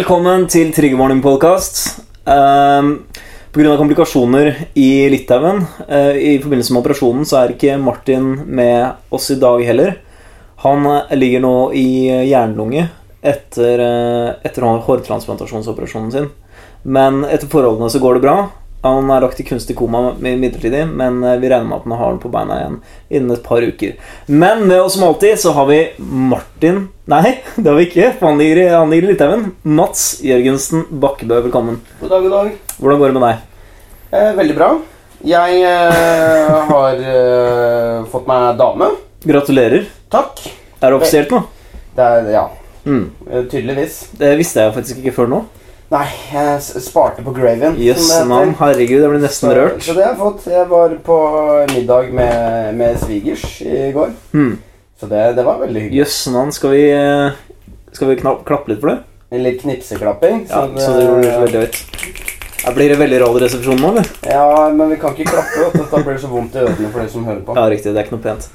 Velkommen til Triggerwarning Podcast. Um, Pga. komplikasjoner i Litauen uh, i forbindelse med operasjonen, så er ikke Martin med oss i dag heller. Han eh, ligger nå i jernlunge etter, uh, etter hårtransplantasjonsoperasjonen sin. Men etter forholdene så går det bra. Han er lagt i kunstig koma midlertidig, men vi regner med at han har den på beina igjen innen et par uker. Men med oss som alltid så har vi Martin Nei, det har vi ikke. for Han ligger, han ligger i Litauen. Mats Jørgensen Bakkebø, velkommen. God dag, god dag. Hvordan går det med deg? Eh, veldig bra. Jeg eh, har eh, fått meg dame. Gratulerer. Takk. Er det offisielt nå? Det er, ja, Mm. eh, tydeligvis. Det visste jeg faktisk ikke før nå. Nei, jeg sparte på som Jøss det heter. Herregud, jeg ble nesten Så- rørt. Så det har jeg fått. Jeg var på middag med, med svigers i går. Hmm. Så det, det var veldig hyggelig. Jøss navn. Skal vi, eh, skal vi knapp, klappe litt for det? En litt knipseklapping. Ja, så det blir så veldig høyt. Ja, Blir det veldig radioresepsjon nå, eller? Ja, men vi kan ikke klappe. vet. Da blir det så vondt i ørene for de som hører på. Ja, riktig. Det er ikke noe pent.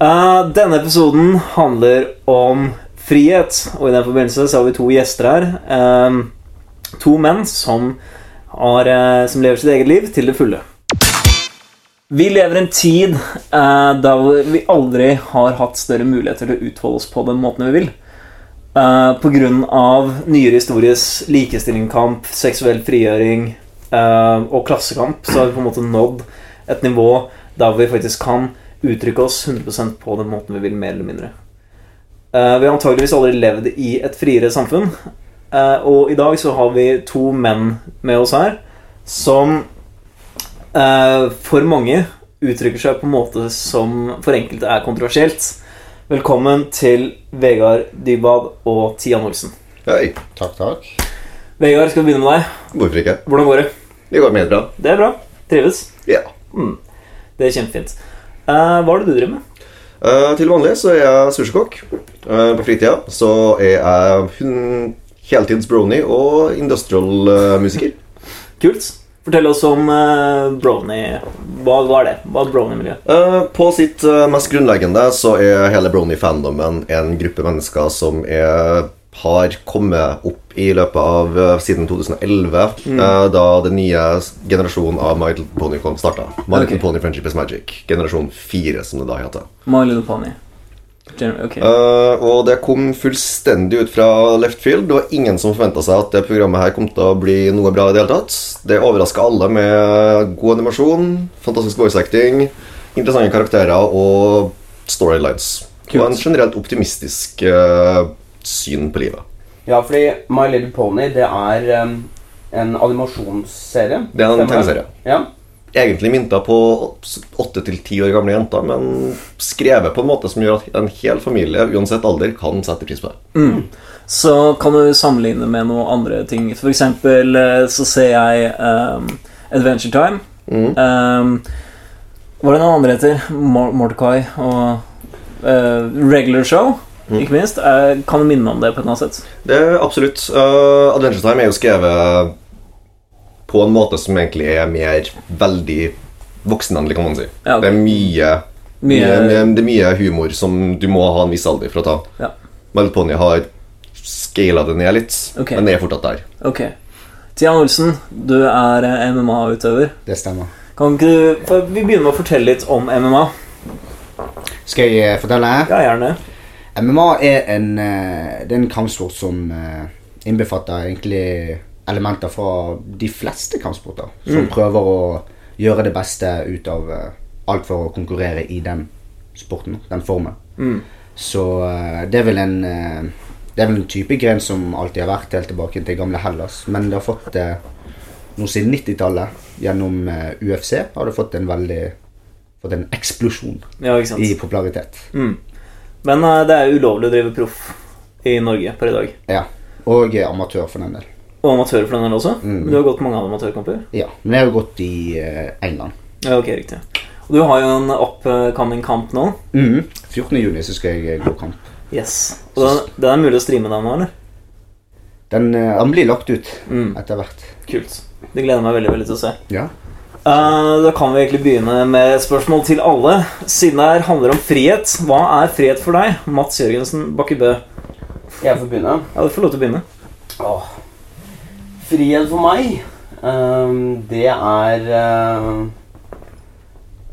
Uh, denne episoden handler om frihet, og i den forbindelse så har vi to gjester her. Eh, to menn som, har, eh, som lever sitt eget liv til det fulle. Vi lever i en tid eh, der vi aldri har hatt større muligheter til å utfolde oss på den måten vi vil. Eh, av nyere histories likestillingskamp, seksuell frigjøring eh, og klassekamp, så har vi på en måte nådd et nivå der vi faktisk kan uttrykke oss 100% på den måten vi vil, mer eller mindre. Eh, vi har antageligvis aldri levd i et friere samfunn. Eh, og i dag så har vi to menn med oss her som eh, for mange uttrykker seg på en måte som for enkelte er kontroversielt. Velkommen til Vegard Dybad og Tian Olsen. Hei. Takk, takk. Vegard, skal vi begynne med deg? Hvorfor ikke? Hvordan går det? Det går meget bra. Det er bra. Trives? Ja. Mm. Det er kjempefint. Uh, hva er det du driver med? Uh, til vanlig så er jeg sushikokk. Uh, på fritida så er jeg hun- heltids brony og industrial-musiker. Kult. Fortell oss om uh, brony. Hva, er det? Hva er brony-miljøet? Uh, på sitt uh, mest grunnleggende så er hele brony-fandomen en gruppe mennesker som er, har kommet opp i løpet av eh, siden 2011, eh, da den nye generasjonen av My Little Pony kom starta. My okay. Little Pony Friendship is Magic. Generasjon 4, som det da heter. My Little Pony. Gen- Ok. Eh, og det kom fullstendig ut fra left field. Det var ingen som forventa seg at det programmet her kom til å bli noe bra. i Det hele tatt Det overraska alle med god animasjon, fantastisk voice acting, interessante karakterer og storylines. Kult. Og en generelt optimistisk uh, syn på livet. Ja, fordi My Little Pony, det er um, en animasjonsserie. Det er en tegneserie. Ja. Egentlig mynta på åtte til ti år gamle jenter, men skrevet på en måte som gjør at en hel familie, uansett alder, kan sette pris på det. Så kan du sammenligne med noen andre ting. For eksempel eh, så ser jeg um, Adventure Time. Mm. Um, hva er det noen andre heter? Mordecai og uh, Regular Show, Mm. ikke minst. Uh, kan du minne om det på et eller annet sett? Det absolutt. Uh, Adventure Time er jo skrevet på en måte som egentlig er mer veldig voksenvennlig, kan man si. Ja, okay. Det er mye, mye, Mye- det er mye humor som du må ha en viss alder for å ta. Ja. My Pony har scala det ned litt, okay. men det er fortsatt der. Ok. Tian Olsen, du er eh, MMA-utøver. Det stemmer. Kan ikke du for Vi begynner med å fortelle litt om MMA. Skal jeg eh, fortelle? Ja, gjerne. MMA er en, eh, det er en kampsport som innbefatter egentlig elementer fra de fleste kampsporter. Som prøver å gjøre det beste ut av eh, alt for å konkurrere i den sporten, den formen. Mm. Så eh, det er vel en eh, Det er vel en type gren som alltid har vært helt tilbake til gamle Hellas. Men det har fått noe siden 90-tallet. Gjennom UFC har det fått en veldig Fått en eksplosjon Ja, i popularitet. Mm. Men det er ulovlig å drive proff i Norge per i dag. Ja. Og amatør, for den del. Og amatører for den del også. Mm. Men du har gått mange amatørkamper? Ja, Men jeg har gått i eh, England. Ja, ok, riktig. Og du har jo en upcoming kamp nå. Mhm. 14. juni så skal jeg eh, gå kamp. Yes. Og den, den er mulig å streame den nå, eller? Den, eh, den blir lagt ut Mm. etter hvert. Kult. Det gleder jeg meg veldig veldig til å se. Ja. Uh, da kan vi egentlig begynne med spørsmål til alle. Siden det her handler om frihet, hva er frihet for deg? Mats Jørgensen Bakke Bø. Jeg får begynne. Ja, du får lov til å begynne. Åh. Frihet for meg, ehm, det er eh,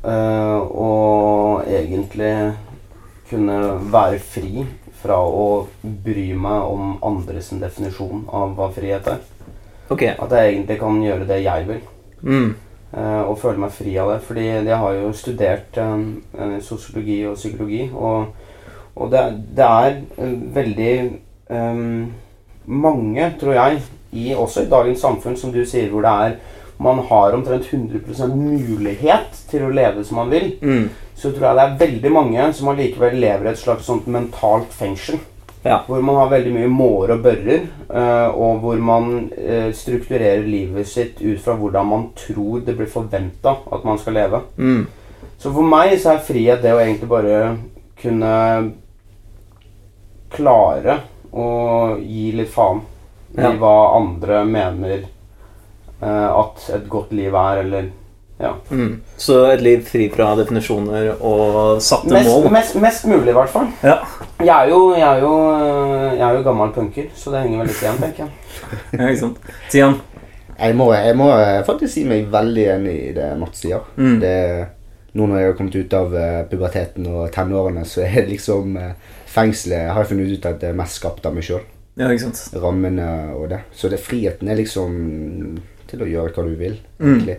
eh, å egentlig kunne være fri fra å bry meg om andres definisjon av hva frihet er. Okay. At jeg egentlig kan gjøre det jeg vil. Mm. eh, og føle meg fri av det. Fordi jeg har jo studert sosiologi og psykologi, og, og det, det er veldig um, mange, tror jeg, i, også i dagens samfunn, som du sier, hvor det er man har omtrent 100% mulighet til å leve som man vil, Mm. så tror jeg det er veldig mange som allikevel lever i et slags sånt mentalt fengsel. Ja. Hvor man har veldig mye mårer og børrer, eh, og hvor man eh, strukturerer livet sitt ut fra hvordan man tror det blir forventa at man skal leve. Mm. Så for meg så er frihet det å egentlig bare kunne klare å gi litt faen i Ja. hva andre mener eh, at et godt liv er, eller ja. Mm. Så et liv fri fra definisjoner og satte Mest, mål. mest, mest mulig, i hvert fall. Ja. Jeg er jo, jeg er jo, eh, jeg er jo gammel punker, så det henger vel litt igjen, tenker jeg. ja, ikke sant. Stian. Jeg må, jeg må eh, faktisk si meg veldig enig i det Mats sier. Mm. Det, nå når jeg har kommet ut av puberteten og tenårene, så er det liksom fengselet har Jeg funnet ut at det er mest skapt av meg sjøl. Ja, ikke sant. Rammene og det. Så det, friheten er liksom til å gjøre hva du vil, Mm. egentlig.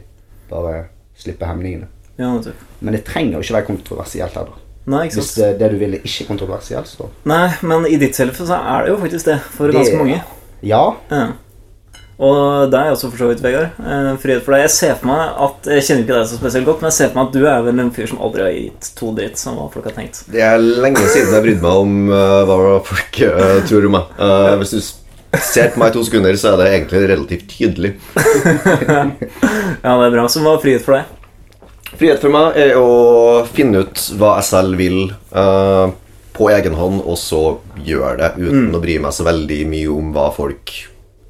Bare slippe hemningene. Ja, nettopp. Men det trenger jo ikke være kontroversielt heller. Nei, ikke Hvis sant. det, det du vil, er ikke kontroversielt, så Nei, men i ditt tilfelle så er det jo faktisk det for Det- ganske mange. ja. Ja. Og deg også, for så vidt, Vegard. Eh, frihet for deg. Jeg ser for meg at Jeg kjenner ikke deg så spesielt godt, men jeg ser for meg at du er vel en fyr som aldri har gitt to dritt som hva folk har tenkt. Det er lenge siden jeg brydde meg om uh, hva folk uh, tror om meg. Uh, hvis du ser på meg i to sekunder, så er det egentlig relativt tydelig. Ja, det er bra. Så hva er frihet for deg? Frihet for meg er å finne ut hva jeg selv vil uh, på egen hånd, og så gjøre det uten å bry meg så veldig mye om hva folk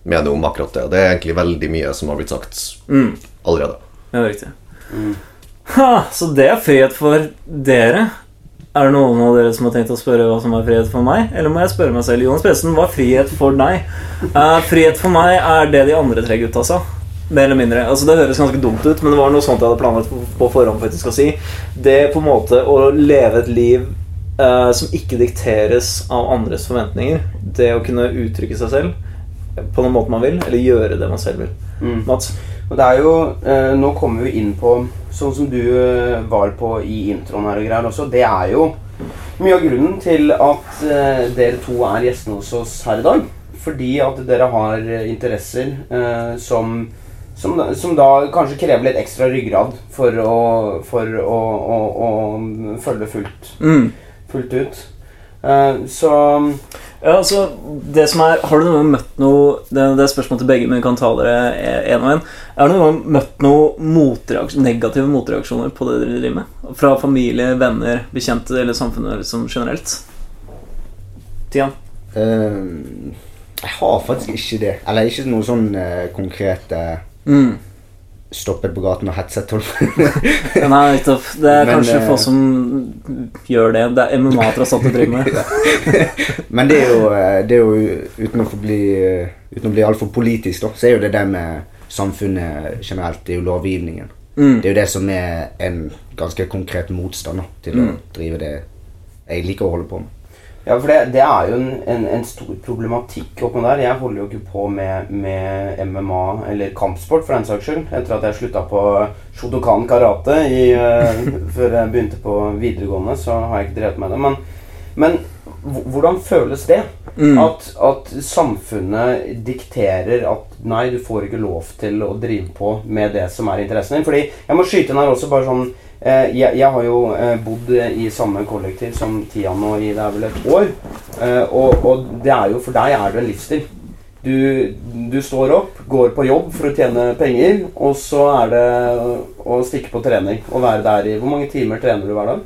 mener om akkurat det. Det er egentlig veldig mye som har blitt sagt Mm. allerede. Ja, riktig. Ha, så det er frihet for dere. Er det noen av dere som har tenkt å spørre hva som er frihet for meg? Eller må jeg spørre meg selv? Jonas Presen, hva er frihet for deg? Uh, frihet for meg er det de andre tre gutta sa. Mer eller mindre. Altså Det høres ganske dumt ut, men det var noe sånt jeg hadde planlagt på, på forhånd. faktisk å si Det på en måte å leve et liv uh, som ikke dikteres av andres forventninger. Det å kunne uttrykke seg selv på den måten man vil, eller gjøre det man selv vil. Mm. Mats? Og det er jo, eh, Nå kommer vi inn på Sånn som du eh, var på i introen her og greier også. Det er jo mye av grunnen til at eh, dere to er gjestene hos oss her i dag. Fordi at dere har interesser eh, som, som, som da kanskje krever litt ekstra ryggrad for å, for å, å, å følge fullt, Mm. fullt ut. Eh, så Ja, altså, det som er Har du noen gang møtt noe Det, det er spørsmål til begge, men vi kan ta dere én og én. Har du noen gang møtt noen motreaksjon, negative motreaksjoner på det dere driver med? Fra familie, venner, bekjente eller samfunnet liksom generelt? Tian? Uh, jeg har faktisk ikke det. Eller ikke noe sånn uh, konkrete Mm. Stoppet på gaten og hetset folk. Nei, nettopp. Det er Men, kanskje eh, få som gjør det. Det er MMA tross alt du driver med. Men det er jo, eh, det er jo uten å bli Uten å bli altfor politisk, da, så er jo det det med samfunnet generelt. Det er jo lovgivningen. Mm. Det er jo det som er en ganske konkret motstand da, til å Mm. drive det jeg liker å holde på med. Ja, for det, det er jo en, en, en stor problematikk oppå der. Jeg holder jo ikke på med, med MMA eller kampsport for den saks skyld. Etter at jeg slutta på Shotokan karate i, eh, før jeg begynte på videregående, så har jeg ikke drevet med det. Men, men hvordan føles det? Mm. At, at samfunnet dikterer at nei, du får ikke lov til å drive på med det som er interessen din. Fordi jeg må skyte inn her også bare sånn jeg, jeg har jo eh, bodd i samme kollektiv som Tia nå i det er vel et år. Eh, og, og det er jo for deg er det en livsstil. Du, du står opp, går på jobb for å tjene penger, og så er det å stikke på trening og være der i Hvor mange timer trener du hver dag?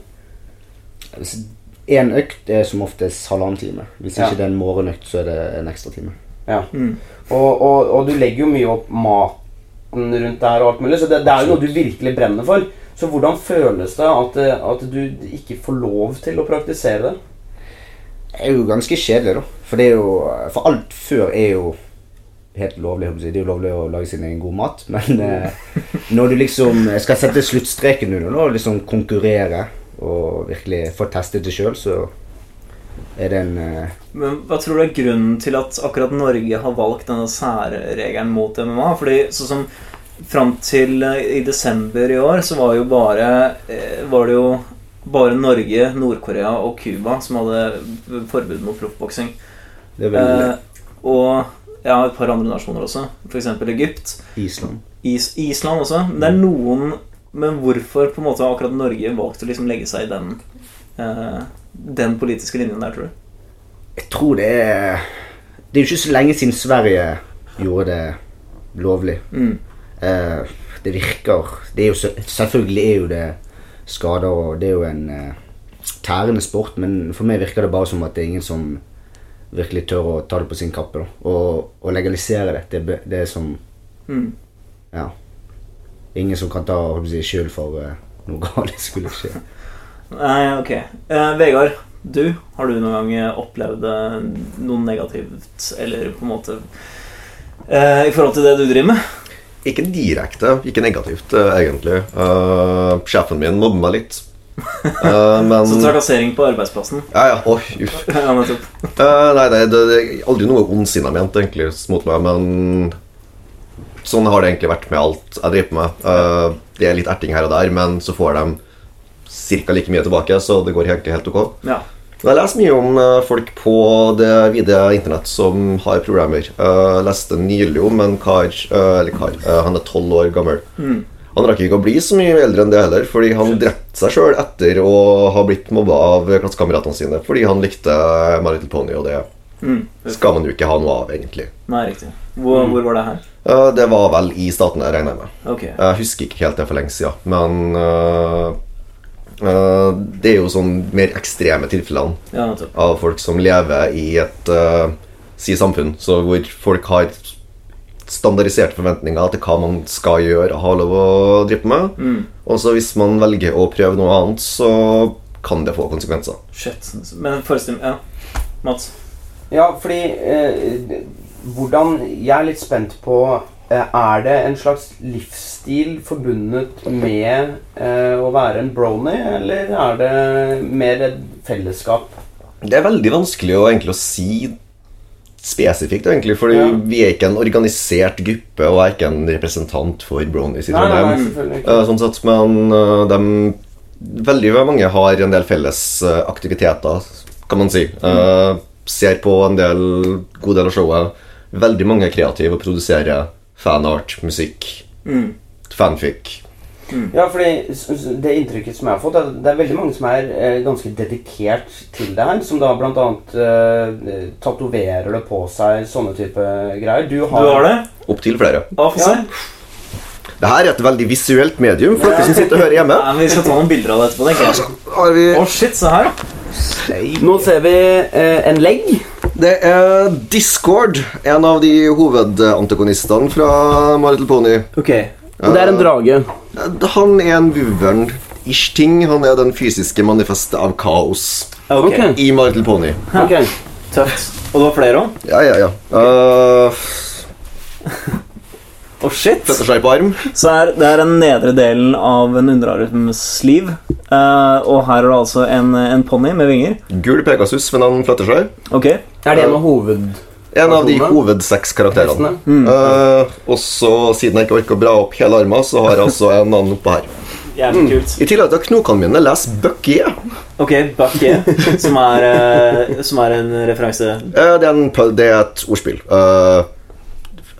Én økt er som oftest halvannen time. Hvis Ja. ikke det er en morgenøkt, så er det en ekstra time. Ja. Mm. Og, og, og du legger jo mye opp maten rundt der og alt mulig, så det, det er jo noe du virkelig brenner for. Så hvordan føles det at, at du ikke får lov til å praktisere det? Det er jo ganske kjedelig, da. For det er jo For alt før er jo helt lovlig. Det er jo lovlig å lage sin egen god mat, men eh, når du liksom skal sette sluttstreken under og liksom konkurrere og virkelig få testet det sjøl, så er det en eh, Men hva tror du er grunnen til at akkurat Norge har valgt denne særregelen mot MMA? Fordi sånn som fram til eh, i desember i år, så var jo bare eh, Var det jo bare Norge, Nord-Korea og Cuba som hadde forbud mot proffboksing. Eh, og ja, et par andre nasjoner også. F.eks. Egypt. Island. Is Island også. Det er noen Men hvorfor på en måte har akkurat Norge valgt å liksom legge seg i den eh, Den politiske linjen der, tror du? Jeg tror det er Det er jo ikke så lenge siden Sverige gjorde det lovlig. Mm. Eh, det virker det er jo Selvfølgelig er jo det skader, og det er jo en eh, tærende sport, men for meg virker det bare som at det er ingen som virkelig tør å ta det på sin kappe. Da. Og, og legalisere det, det, det er som Mm. Ja. Ingen som kan ta si, skyld for uh, noe galt skulle skje. Nei, ok. Eh, Vegard, du, har du noen gang opplevd eh, noe negativt, eller på en måte eh, I forhold til det du driver med? Ikke direkte, ikke negativt, eh, egentlig. Uh, sjefen min mobber meg litt. Uh, men Så trakassering på arbeidsplassen. Ja, ja. Oi, uff. ja. Eh, nei, det, det, det er aldri noe ondsinna ment egentlig mot meg, men sånn har det egentlig vært med alt jeg driver med. Uh, det er litt erting her og der, men så får de ca. like mye tilbake, så det går egentlig helt ok. Ja. Jeg leser mye om eh, folk på det vide internett som har. Eh, Jeg leste nylig om en kar, eh, eller kar, eh, han er tolv år gammel. Mm. Han rakk ikke å bli så mye eldre enn det heller, fordi han drepte seg sjøl etter å ha blitt mobba av klassekameratene sine fordi han likte My Little Pony, og det Mm. skal man jo ikke ha noe av, egentlig. Nei, riktig. Hvor, hvor var det her? Eh, Det var vel i statene, regner jeg med. Ok. Jeg husker ikke helt det for lenge siden, men eh, eh, det er jo sånn mer ekstreme tilfellene Ja, av folk som lever i et uh, si samfunn så hvor folk har standardiserte forventninger til hva man skal gjøre og ha lov å drive med. Mm. Og så hvis man velger å prøve noe annet, så kan det få konsekvenser. Shit. Men forestill Ja. Mats? Ja, fordi eh, hvordan Jeg er litt spent på eh, Er det en slags livsstil forbundet med eh, å være en brony, eller er det mer et fellesskap? Det er veldig vanskelig å, egentlig, å si spesifikt, egentlig, fordi Ja. vi er ikke en organisert gruppe, og jeg er ikke en representant for Bronies i Trondheim. Eh, Sånn sett, men eh, de, veldig mange har en del felles eh, aktiviteter, kan man si. Eh, ser på en del god del av showet. Veldig mange er kreative og produserer fanart, musikk, Mm. fanfic. Ja, fordi Det inntrykket som jeg har fått, er at det er veldig mange som er eh, ganske dedikert til det her. Som da bl.a. Eh, tatoverer det på seg, sånne type greier. Du Du har, har det? Opptil flere. Å, Ja. Det her er et veldig visuelt medium for dere som sitter og hører hjemme. Ja, Vi skal ta noen bilder av det etterpå. tenker jeg Å, vi Å, shit, se her. Nå ser vi eh, en legg. Det er Discord, en av de hovedantagonistene fra My Little Pony. Ok, Og det er en drage. Han er en vuvern-ish ting. Han er den fysiske manifestet av kaos Ok, Ok. i My Little Pony. Ok, Tøft. Og det var flere òg? Ja, ja, ja. Uh, Å, shit. Setter seg på arm. Så er, det er den nedre delen av en underarms liv. Uh, og her er det altså en, en ponni med vinger. Gul Pegasus men han flytter seg. Ok. Er det en av hoved... En av de hovedseks karakterene. Mm. Uh, og så, siden jeg ikke orker å bra opp hele armen, så har jeg altså en annen oppå her. Jævlig kult. I tillegg til at knokene mine leser Bucky. Ok, Bucky, som er, uh, som er en referanse uh, det, er en, det er et ordspill. Uh,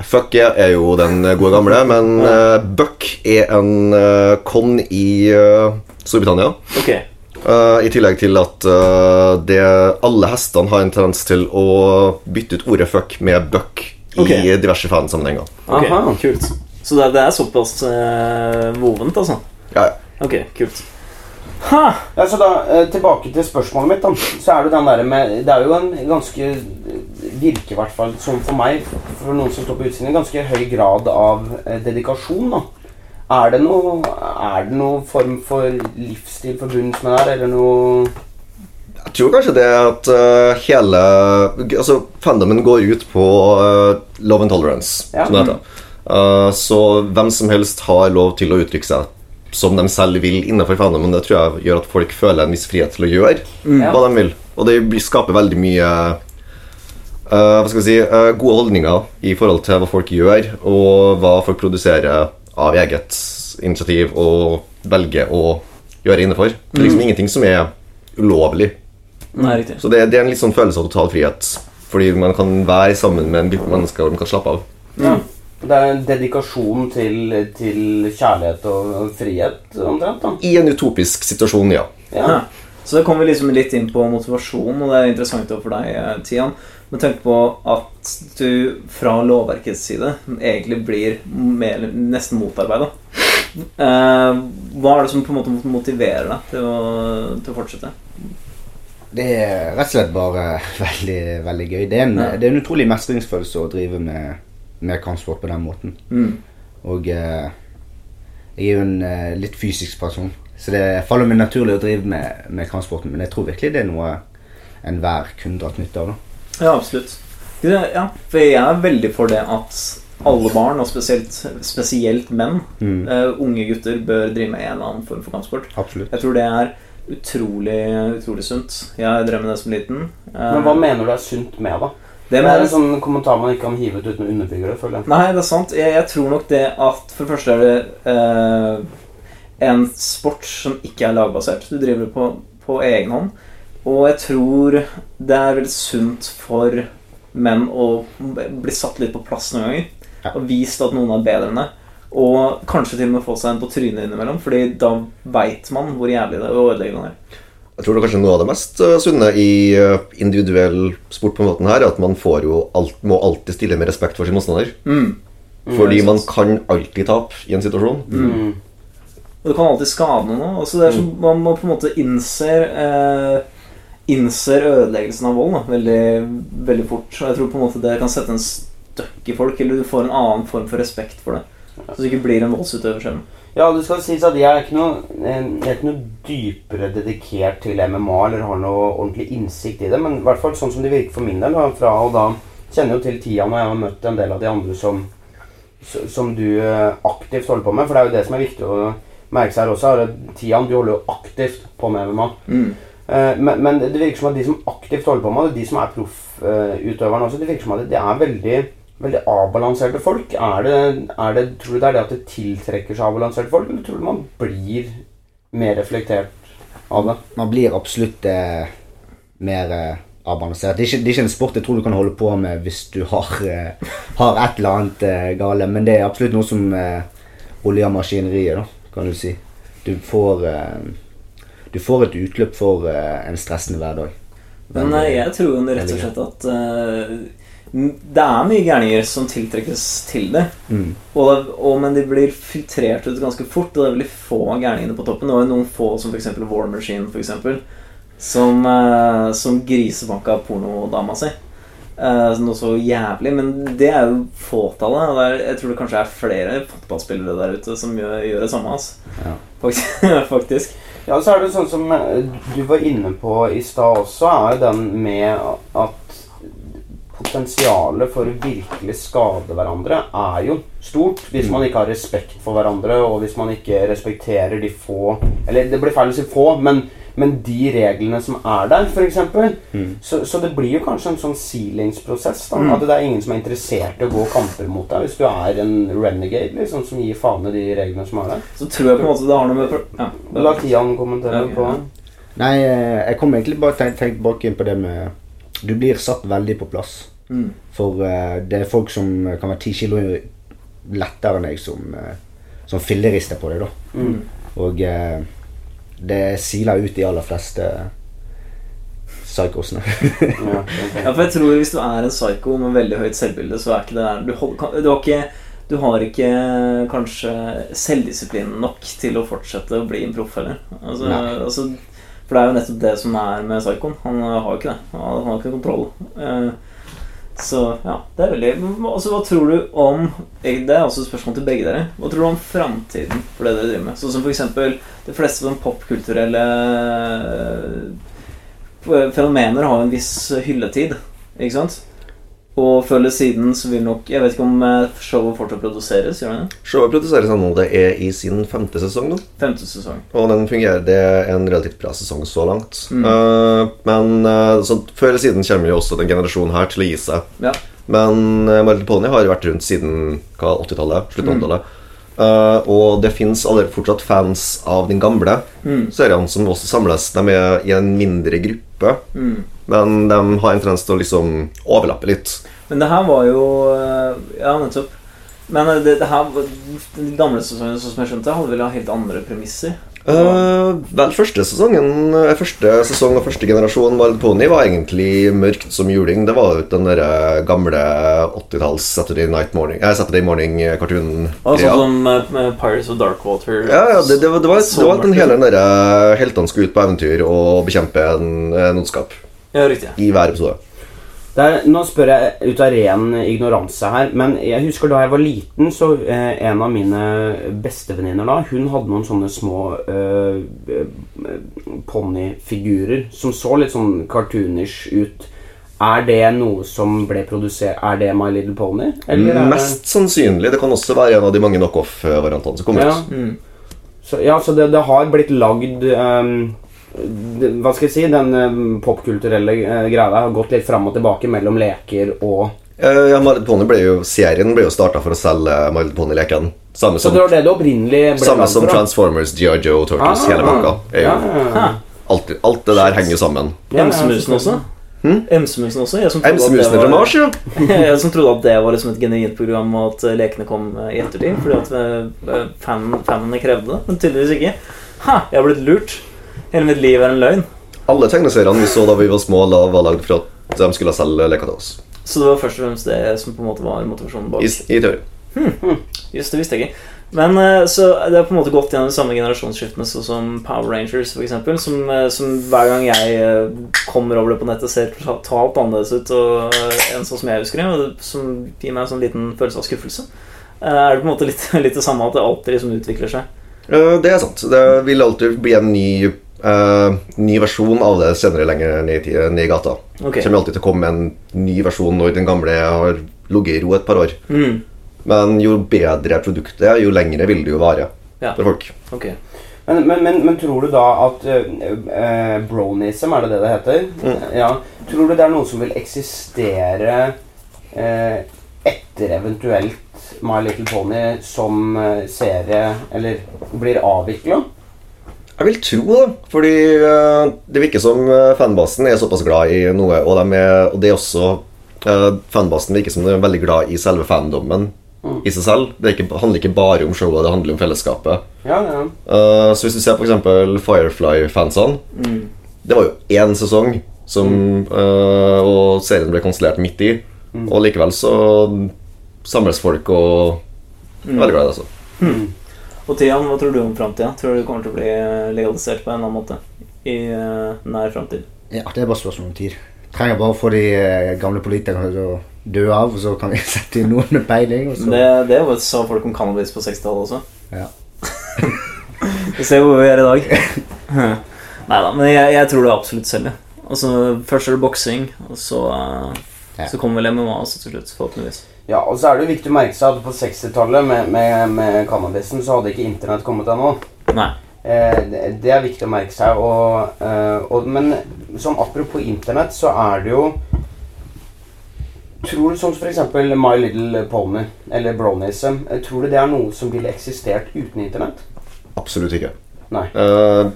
fuck yeah er jo den gode gamle, men uh, Buck er en uh, con i uh, Storbritannia. Ok. Uh, I tillegg til at det, alle hestene har en tendens til å bytte ut ordet fuck med buck i Ok. diverse fansammenhenger. Okay. Aha. Kult. Så det, det er såpass uh, vovent, altså? Ja, ja. Ok, kult. Ha! Ja, så da, eh, Tilbake til spørsmålet mitt. da Så er Det den der med Det er jo en ganske Virker i hvert fall som for meg, for noen som står på utsiden, en ganske høy grad av eh, dedikasjon. da Er det noe Er det noe form for livsstil forbundet med det her, eller noe Jeg tror kanskje det at uh, hele Altså, fandomen går ut på uh, love and tolerance, Ja. som det heter. Uh, så hvem som helst har lov til å uttrykke seg som de selv vil innenfor Men Det tror jeg gjør at folk føler en viss frihet til å gjøre mm. hva de vil. Og det skaper veldig mye uh, hva skal vi si, uh, gode holdninger i forhold til hva folk gjør, og hva folk produserer av eget initiativ og velger å gjøre innenfor. Det er liksom ingenting som er ulovlig. Nei. Så det, det er en litt sånn følelse av total frihet. Fordi man kan være sammen med en gruppe mennesker og man kan slappe av. Ja. Det er en dedikasjon til, til kjærlighet og, frihet, omtrent. da. I en utopisk situasjon, ja. Ja. Ja. Så da kommer vi liksom litt inn på motivasjon, og det er interessant for deg, eh, Tian. Men tenk på at du fra lovverkets side egentlig blir mer, nesten motarbeida. Eh, hva er det som på en måte motiverer deg til å, til å fortsette? Det er rett og slett bare veldig, veldig gøy. Det er en, Ja. det er en utrolig mestringsfølelse å drive med, med kampsport på den måten. Mm. Og eh, jeg er jo en eh, litt fysisk person, så det faller meg naturlig å drive med, med kampsporten. Men jeg tror virkelig det er noe enhver kunne dratt nytte av. da. Ja, absolutt. Ja, for jeg er veldig for det at alle barn, og spesielt, spesielt menn, Mm. uh, unge gutter, bør drive med en eller annen form for kampsport. Absolutt. Jeg tror det er utrolig, utrolig sunt. Jeg drev med det som liten. Uh, Men hva mener du er sunt med det? Det Det er med en sånn kommentar man ikke kan hive ut uten å underbygge det. føler jeg. Nei, det er sant. Jeg, jeg tror nok det at For det første er det eh, en sport som ikke er lagbasert. Du driver på, på egen hånd. Og jeg tror det er veldig sunt for menn å bli satt litt på plass noen ganger. Ja. Og vist at noen er bedre enn deg. Og kanskje til og med få seg en på trynet innimellom, Fordi da veit man hvor jævlig det er å ødelegge noen er. Jeg tror det er kanskje noe av det mest eh, sunne i eh, individuell sport på en måten her, er at man får jo alt, må alltid stille med respekt for sin motstander. Mm. Fordi Mm, man kan alltid tape i en situasjon. Mm. Og du kan alltid skade noen òg. Altså det er som man må på en måte innser eh, Innser ødeleggelsen av vold da, veldig, veldig fort. Og jeg tror på en måte det kan sette en støkk i folk, eller du får en annen form for respekt for det. Så du ikke blir en voldsutøver selv. Ja, det skal sies at jeg er ikke noe, eh, jeg er ikke noe dypere dedikert til MMA eller har noe ordentlig innsikt i det, men i hvert fall sånn som det virker for min del. Fra og da kjenner jo til tida når jeg har møtt en del av de andre som, som du eh, aktivt holder på med. For det er jo det som er viktig å merke seg her også. er at Tian, du holder jo aktivt på med MMA. Mm. Eh, Men, men det virker som at de som aktivt holder på med det, de som er proffutøverne også, det virker som at det er veldig, veldig avbalanserte folk. Er det, er det, tror du det er det at det tiltrekker seg avbalanserte folk, eller tror du man blir mer reflektert av det? Man blir absolutt eh, mer eh, avbalansert. Det er, ikke, det er ikke en sport jeg tror du kan holde på med hvis du har, eh, har et eller annet eh, gale, men det er absolutt noe som eh, oljer maskineriet, da, kan du si. Du får, eh, du får et utløp for eh, en stressende hverdag. Men jeg tror jo rett og slett at det er mye gærninger som tiltrekkes til det. Mm. Og, og, men de blir filtrert ut ganske fort, og det er veldig få av gærningene på toppen. Det var noen få, som f.eks. War Machine, for eksempel, som, uh, som grisebanka pornodama si. Eh, noe så jævlig. Men det er jo fåtallet. Og det er, jeg tror det kanskje er flere fotballspillere der ute som gjør, gjør det samme. Altså. Ja. Faktisk. faktisk. Ja, så er det sånn som eh, du var inne på i stad også, er jo den med at potensialet for å virkelig skade hverandre er jo stort hvis man ikke har respekt for hverandre, og hvis man ikke respekterer de få Eller det blir feil å si få, men, men de reglene som er der, f.eks. Mm. Så, så det blir jo kanskje en sånn sealingsprosess. da Mm. At det er ingen som er interessert i å gå kamper mot deg hvis du er en renegade liksom, som gir faen i de reglene som er der. Så tror jeg på en måte det har noe med ja, La Tian kommentere Ok, på ja. Nei, eh, jeg kom egentlig bare tenkt, tenkt tilbake inn på det med Du blir satt veldig på plass. Mm. For uh, det er folk som kan være ti kilo lettere enn deg, som, uh, som fillerister på deg, da. Mm. Og uh, det siler ut de aller fleste psykosene. Ja, for jeg tror Hvis du er en psyko med veldig høyt selvbilde, så er ikke det Du, hold, du, har, ikke, du har ikke kanskje selvdisiplin nok til å fortsette å bli en proff heller. Altså, altså, for det er jo nettopp det som er med psykoen. Han har jo ikke det. Han har ikke kontroll. Eh, så ja, det er veldig altså, Hva tror du om Det er også et spørsmål til begge dere. Hva tror du om framtiden for det dere driver med? Sånn som for eksempel de fleste sånn popkulturelle fenomener har en viss hylletid, ikke sant? Og før eller siden så vil nok Jeg vet ikke om eh, showet fortsatt produseres, gjør det? Showet produseres ennå. Det er i sin femte sesong nå. Femte sesong. Og den fungerer. Det er en relativt bra sesong så langt. Mm. Uh, men uh, så før eller siden kommer jo også den generasjonen her til å gi seg. Ja. Men uh, Marilyn Pony har vært rundt siden 80-tallet. Slutten av Mm. 80-tallet. Eh, og det fins fortsatt fans av den gamle Mm. seriene som også samles. De er i en mindre gruppe, Mm. Men de har en tendens til å liksom overlappe litt. Men det her var jo eh, Ja, nettopp. Men eh, det, det her den De gamle sesongene, sånn som jeg skjønte, hadde vel helt andre premisser. Uh, vel, første sesongen Første sesong og første generasjon Wild Pony var egentlig mørkt som juling. Det var jo den der gamle 80-talls Saturday Night Morning eh, Saturday Morning-cartoonen. Sånn som eh, med Pirates of Darkwater. Ja, ja, det, det, var, det, var, det var den hele den derre heltene skulle ut på eventyr og bekjempe en, en ondskap Ja, riktig. i hver episode. Det er, nå spør jeg ut av ren ignoranse her, men jeg husker da jeg var liten, så eh, en av mine bestevenninner da, hun hadde noen sånne små eh, eh, ponnifigurer som så litt sånn cartoonish ut. Er det noe som ble produsert Er det My Little Pony? Eller er det- Mest sannsynlig. Det kan også være en av de mange knockoff-variantene som kom Ja. ut. Mm. Så, ja, så det, det har blitt lagd det, Hva skal jeg si? Den ehm, popkulturelle eh, greia har gått litt fram og tilbake mellom leker og Eh, ja, Marit Pony ble jo, serien ble jo starta for å selge Marit Pony-lekene. Samme som, det det samme som for. Transformers, G.I. Joe, Turtles, Ah, hele pakka. Ja, ja, ja. alt, alt det der henger jo sammen. Emsemusen også. MC-musen også. Jeg som var- Mars, ja. jeg som trodde at det var liksom et genuint program, og at eh, lekene kom eh, i ettertid. Fordi at eh, fan, fanene krevde det, men tydeligvis ikke. Ha, jeg har blitt lurt. Hele mitt liv er en løgn. Alle tegneseriene vi så da vi var små, da var lagd for at de skulle selge leker til oss. Så det var først og fremst det som på en måte var motivasjonen bak. I, i teori. Just det visste jeg ikke. Men eh, så det har på en måte gått gjennom de samme generasjonsskiftene så som Power Rangers eksempel, som, eh, som hver gang jeg eh, kommer over det på nettet, ser totalt annerledes ut og, en enn sånn som jeg husker det, som gir meg en sånn liten følelse av skuffelse. Er det på en måte litt, litt det samme at det alltid liksom utvikler seg? Det er sant. Det vil alltid bli en ny, eh, ny versjon av det senere lenger ned i, ned i gata. Okay. Kommer alltid til å komme en ny versjon når den gamle har ligget i ro et par år. Mm. Men jo bedre produktet er, jo lengre vil det jo vare Ja. for folk. Okay. Men, men, men, men tror du da at uh, bronism, er det det det heter? Mm. Ja. Tror du det er noe som vil eksistere uh, etter eventuelt My Little Pony som eh, serie, eller blir avvikla? Jeg vil tro det, fordi eh, det virker som eh, fanbasen er såpass glad i noe, og, de er, og det er også eh, Fanbasen virker som de er veldig glad i selve fandommen Mm. i seg selv. Det er ikke, handler ikke bare om showet, det handler om fellesskapet. Ja, ja. Eh, så hvis du ser f.eks. Firefly-fansene Mm. Det var jo én sesong, som, uh, og serien ble konstellert midt i. Mm. Og likevel så samles folk og Mm. veldig glad i det. altså. Og Tian, hva tror du om framtida? Tror du det kommer til å bli eh, legalisert på en eller annen måte i eh, nær framtid? Ja, det er bare spørsmål om tid. Trenger bare å få de eh, gamle politikerne til å dø av, og så kan vi sette inn noen med peiling. Det, det sa folk om cannabis på 60-tallet også. Ja. Vi ser hvor vi er i dag. Nei da, men jeg, jeg tror det absolutt selger. Altså, først er det boksing, og så, Ja. så kommer vel MMA også til slutt, forhåpentligvis. Ja, og så er det jo viktig å merke seg at på 60-tallet med, med, med cannabisen så hadde ikke internett kommet ennå. Nei. Eh, det, det er viktig å merke seg. Og, eh, og, men som apropos internett, så er det jo Tror du sånn som f.eks. My Little Pony eller Bronism eh, Tror du det er noe som ville eksistert uten internett? Absolutt ikke. Nei. Uh,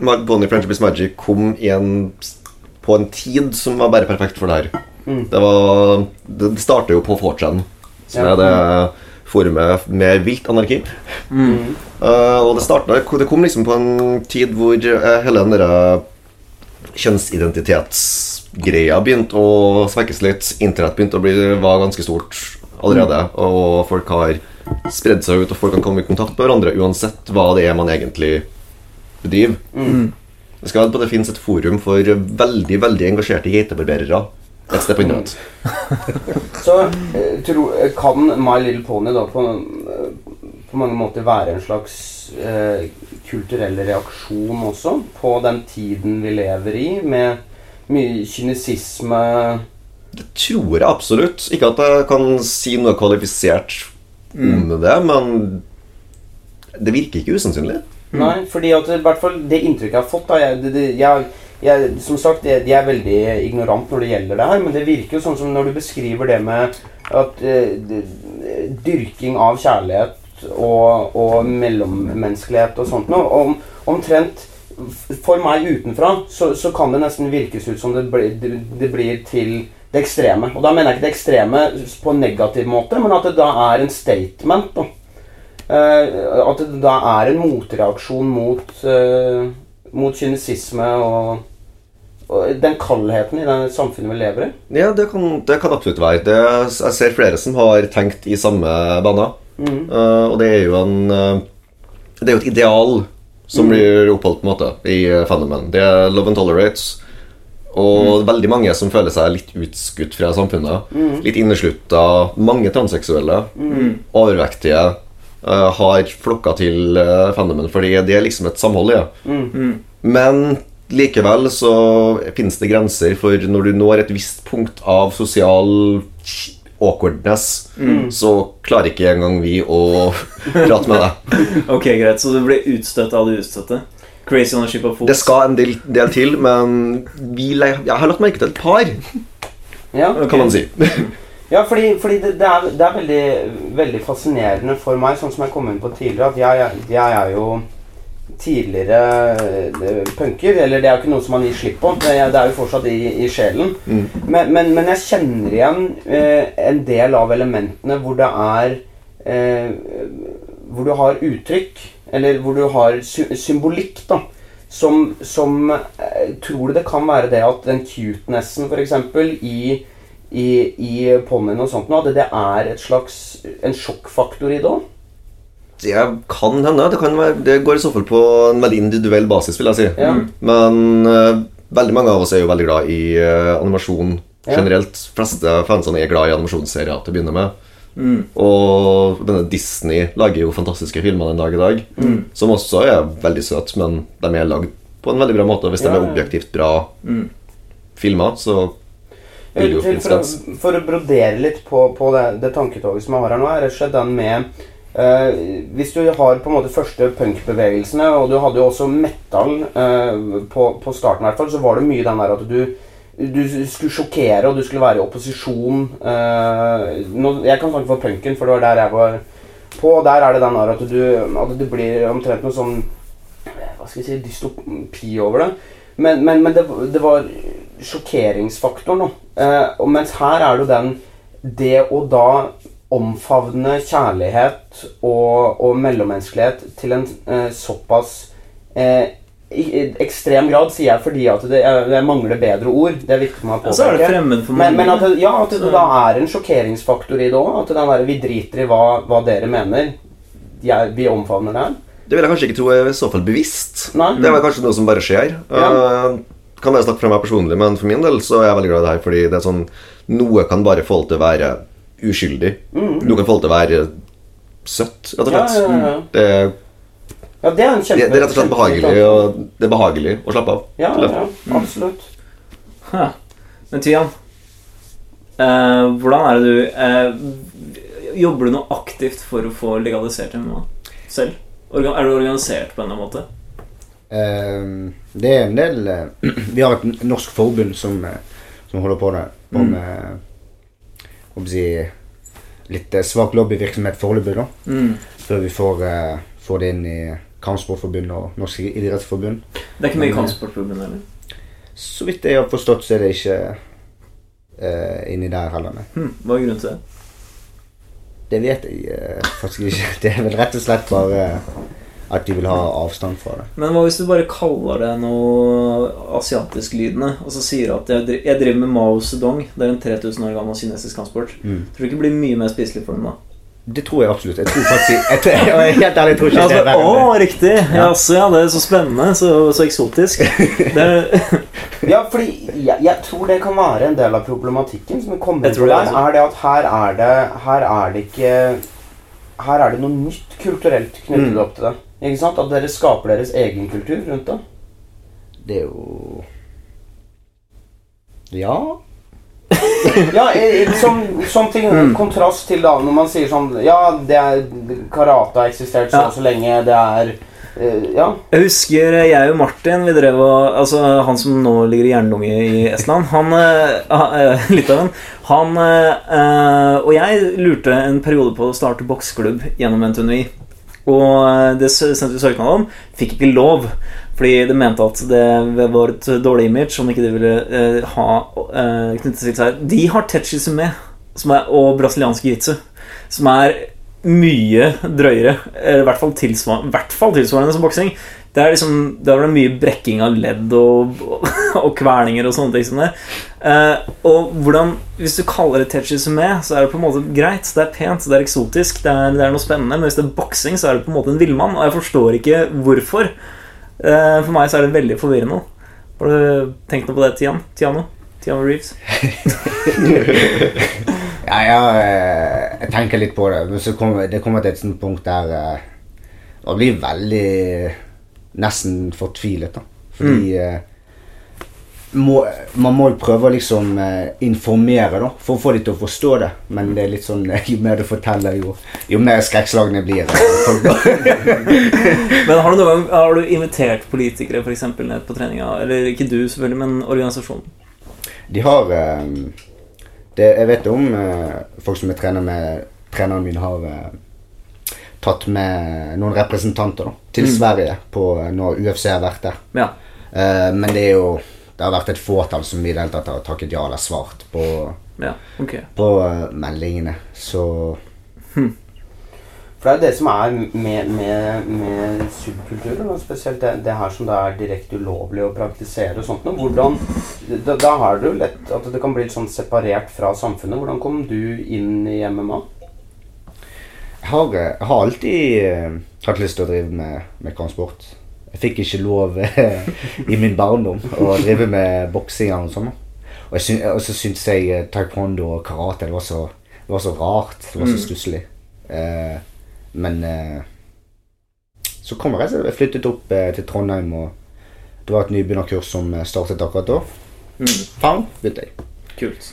Bonnie Friendship is Magic kom igjen på en tid som var bare perfekt for det her. Mm. Det, var, det starter jo på 4chan, som er det forumet med vilt anarki. Mm. Uh, og det, startet, det kom liksom på en tid hvor uh, hele den derre kjønnsidentitetsgreia begynte å svekkes litt. Internett begynte å bli, var ganske stort allerede. Og folk har spredd seg ut, og folk kan komme i kontakt med hverandre uansett hva det er man egentlig bedriver. Mm. Det skal på det finnes et forum for veldig veldig engasjerte geitebarberere et sted på internett. Så eh, tro, eh, kan My Little Pony da på, eh, på mange måter være en slags eh, kulturell reaksjon også på den tiden vi lever i, med mye kynisisme Det tror jeg absolutt. Ikke at jeg kan si noe kvalifisert om det, men det virker ikke usannsynlig. Nei, fordi at i hvert fall det inntrykket jeg har fått da, jeg, det, det, jeg, jeg, Som sagt, jeg, jeg er veldig ignorant når det gjelder det her, men det virker jo sånn som når du beskriver det med at eh, dyrking av kjærlighet og, og mellommenneskelighet og sånt noe om, Omtrent For meg utenfra så, så kan det nesten virkes ut som det blir, det, det blir til det ekstreme. Og da mener jeg ikke det ekstreme på en negativ måte, men at det da er en statement. da Eh, at det da er en motreaksjon mot, uh, mot kynisisme og, og den kaldheten i det samfunnet vi lever i. Ja, det kan, det kan absolutt være. Det, jeg ser flere som har tenkt i samme bane. Mm. Uh, og det er jo en eh, Det er jo et ideal som blir oppholdt på en måte i fenomen. Det er love and tolerates. Og veldig mange som føler seg litt utskutt fra samfunnet. Litt inneslutta. Mange transseksuelle. Overvektige. Eh, har flokka til uh, fandomen fordi det er liksom et samhold ja. Mm. Men likevel så finnes det grenser for når du når et visst punkt av sosial awkwardness, så klarer ikke engang vi å prate med deg. Ok, greit, så du blir utstøtt av det utstøtte? Crazy on a ship of fools? Det skal en del, del til, men vi, jeg har lagt merke til et par, Ja, kan man si. ja fordi, fordi det, det, er, det er veldig, veldig fascinerende for meg, sånn som jeg kom inn på tidligere, at jeg, jeg, jeg er jo tidligere eh, punker. Eller det er jo ikke noe som man gir slipp på. Det er, det jo fortsatt i, i sjelen. Men, men, men jeg kjenner igjen eh, en del av elementene hvor det er eh, Hvor du har uttrykk, eller hvor du har sy symbolikk, da. Som, som eh, Tror du det kan være det at den cutenessen, f.eks., i i, i ponnien og sånt at det er et slags en sjokkfaktor i det òg? Det kan hende. Det, kan være, det går i så fall på en veldig individuell basis, vil jeg si. Ja. Men uh, veldig mange av oss er jo veldig glad i uh, animasjon generelt. De fleste fansene er glad i animasjonsserier til å begynne med. Mm. Og denne Disney lager jo fantastiske filmer den dag i dag, Mm. som også er veldig søte, men de er lagd på en veldig bra måte. Og hvis Ja, de er objektivt bra Mm. filmer, så For, å, for å brodere litt på, på det, det tanketoget som jeg har her nå, er rett og slett den med eh, Hvis du har på en måte første punkbevegelsene, og du hadde jo også metal eh, på, på starten, i hvert fall, så var det mye den der at du du skulle sjokkere, og du skulle være i opposisjon. eh, nå, jeg kan snakke for punken, for det var der jeg var på. Og der er det den der at du At det blir omtrent noe sånn Hva skal vi si Dystopi over det. Men, men, men det, det var sjokkeringsfaktoren, da. Eh, og mens her er det jo den Det å da omfavne kjærlighet og, og mellommenneskelighet til en eh, såpass eh, i, i ekstrem grad, sier jeg fordi at det, jeg, jeg mangler bedre ord. Det er viktig for meg å Ja, så er det påpeke. fremmed for Men, mange. men at, det, ja, at det da er en sjokkeringsfaktor i det òg. At det der, vi driter i hva, hva dere mener. Jeg, vi omfavner det her. Det vil jeg kanskje ikke tro er i så fall bevisst. Nei. Det er kanskje noe som bare skjer. Ja. Eh, kan være snakke fra meg personlig, men for min del så er jeg veldig glad i det her, fordi det er sånn Noe kan bare få det til å være uskyldig. Noe kan få det til å være søtt, rett og slett. Ja, ja, ja. Det, ja, det er en det, kjempe... det er rett og slett behagelig, og det er behagelig å slappe av. Ja, ja, det. absolutt. Huh. Men Tian, eh, hvordan er det du eh, Jobber du noe aktivt for å få legalisert MMA selv? Er du organisert på en eller annen måte? Ehm, det er en del eh, Vi har et norsk forbund som, eh, som holder på, det, på Mm. med jeg si, litt eh, svak lobbyvirksomhet foreløpig, da. Mm. Før vi får, får det inn i Kampsportforbundet og Norsk idrettsforbund. Det er ikke mye Men, kampsportforbund heller? Så vidt jeg har forstått, så er det ikke eh, inni der heller. nei. Hm, hva er grunnen til det? Det vet jeg eh, faktisk ikke. Det er vel rett og slett bare at de vil ha avstand fra det. Men hva hvis du bare kaller det noe asiatisk-lydende, og så sier at jeg jeg driver med Mao Zedong, det er en 3000 år gammel kinesisk kampsport. Mm. Tror du ikke det blir mye mer spiselig for dem da? Det tror jeg absolutt. Jeg tror faktisk jeg, tror, jeg, jeg, Helt ærlig, jeg tror ikke altså, det å, det. riktig! Ja, Altså, ja, det er så spennende, så, så eksotisk. Det er, Ja, fordi jeg, jeg tror det kan være en del av problematikken som kommer på det der, er det at her er det Her er det ikke Her er det noe nytt kulturelt knyttet Mm. opp til det. Ikke sant? At dere skaper deres egen kultur rundt det. Det er jo Ja. Ja, som, som ting Mm. kontrast til da når man sier sånn Ja, det er karate har eksistert så Ja. så lenge. Det er uh, Ja. Jeg husker eh, jeg og Martin vi drev og, Altså Han som nå ligger i jernlunge i Estland Han, uh, eh, Litauen Han eh, og jeg lurte en periode på å starte boksklubb Gjennom NTNUI Og eh, det sendte vi søknad om Fikk ikke lov Fordi de mente at det var et dårlig image Om ikke de ville eh, ha eh, Knyttet til seg De har som er, Og brasiliansk jitsu Som er mye drøyere. Eller i hvert fall tilsvarende, hvert fall tilsvarende som boksing. Det er liksom, det det mye brekking av ledd og, og, og kverninger og sånne ting som det. Eh, og hvordan, Hvis du kaller det techi sume, så er det på en måte greit. Det er pent, det er eksotisk, det er, det er noe spennende. Men hvis det er boksing, så er det på en måte en villmann. Og jeg forstår ikke hvorfor. Eh, for meg så er det veldig forvirrende. Har du tenkt noe på det, Tian? Tiano? Tiano Reeves? Ja, ja, eh, jeg tenker litt på det, men så kommer det kommer til et sånt punkt der eh, Man blir veldig nesten fortvilet, da. Fordi mm. må, Man må jo prøve å liksom eh, informere, da, for å få dem til å forstå det. Men det er litt sånn eh, jo mer du forteller, jo, jo mer skrekkslagne blir eh, Men har du gang har du invitert politikere for eksempel, ned på treninga? Eller ikke du, selvfølgelig, men organisasjonen? De har eh, det, Jeg vet om eh, folk som jeg trener med Treneren min har eh, tatt med noen representanter da, til Mm. Sverige på eh, når UFC har vært der. Ja. Eh, men det er jo Det har vært et fåtall som i det hele tatt har takket ja eller svart på, ja. okay. på eh, meldingene. Så For det er jo det som er med, med, med subkulturer, og spesielt det, det her som det er direkte ulovlig å praktisere og sånt. noe. Hvordan, da, da har du lett at det kan bli litt sånn separert fra samfunnet. Hvordan kom du inn i MMA? jeg har, jeg har alltid eh, hatt lyst til å drive med, med kampsport. Jeg fikk ikke lov eh, i min barndom å drive med boksing eller noe sånt. Og, jeg syn, og så syntes jeg eh, taekwondo og karate det var så, det var så rart. Det var så Mm. stusslig. Eh, men eh, så kom jeg, jeg flyttet opp eh, til Trondheim, og det var et nybegynnerkurs som eh, startet akkurat da. Mm. Faen, begynte jeg. Kult.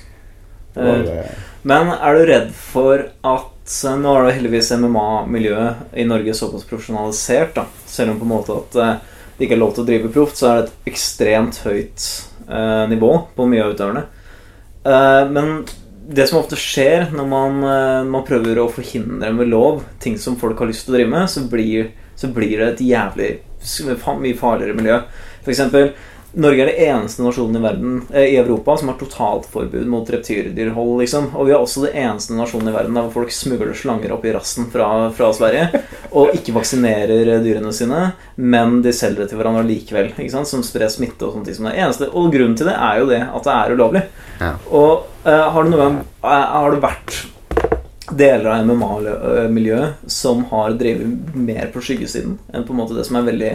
Eh, Men er du redd for at Nå er det heldigvis MMA-miljøet i Norge såpass profesjonalisert, da. Selv om på en måte at det ikke er lov til å drive proft, så er det et ekstremt høyt eh, nivå på mye av utøverne. Eh, men det som ofte skjer når man, eh, man prøver å forhindre med lov ting som folk har lyst til å drive med, så blir, så blir det et jævlig mye farligere miljø. For eksempel, Norge er det eneste nasjonen i verden eh, i Europa som har totalforbud mot reptyrdyrhold. Liksom. Og vi er også det eneste nasjonen i verden der hvor folk smugler slanger opp i rassen fra, fra Sverige og ikke vaksinerer dyrene sine, men de selger det til hverandre likevel. Som sprer smitte og sånne ting som det eneste. Og grunnen til det er jo det at det er ulovlig. Ja. Og har du noe, eh, Har det vært deler av MMA-miljøet som har drevet mer på skyggesiden enn på en måte det som er veldig,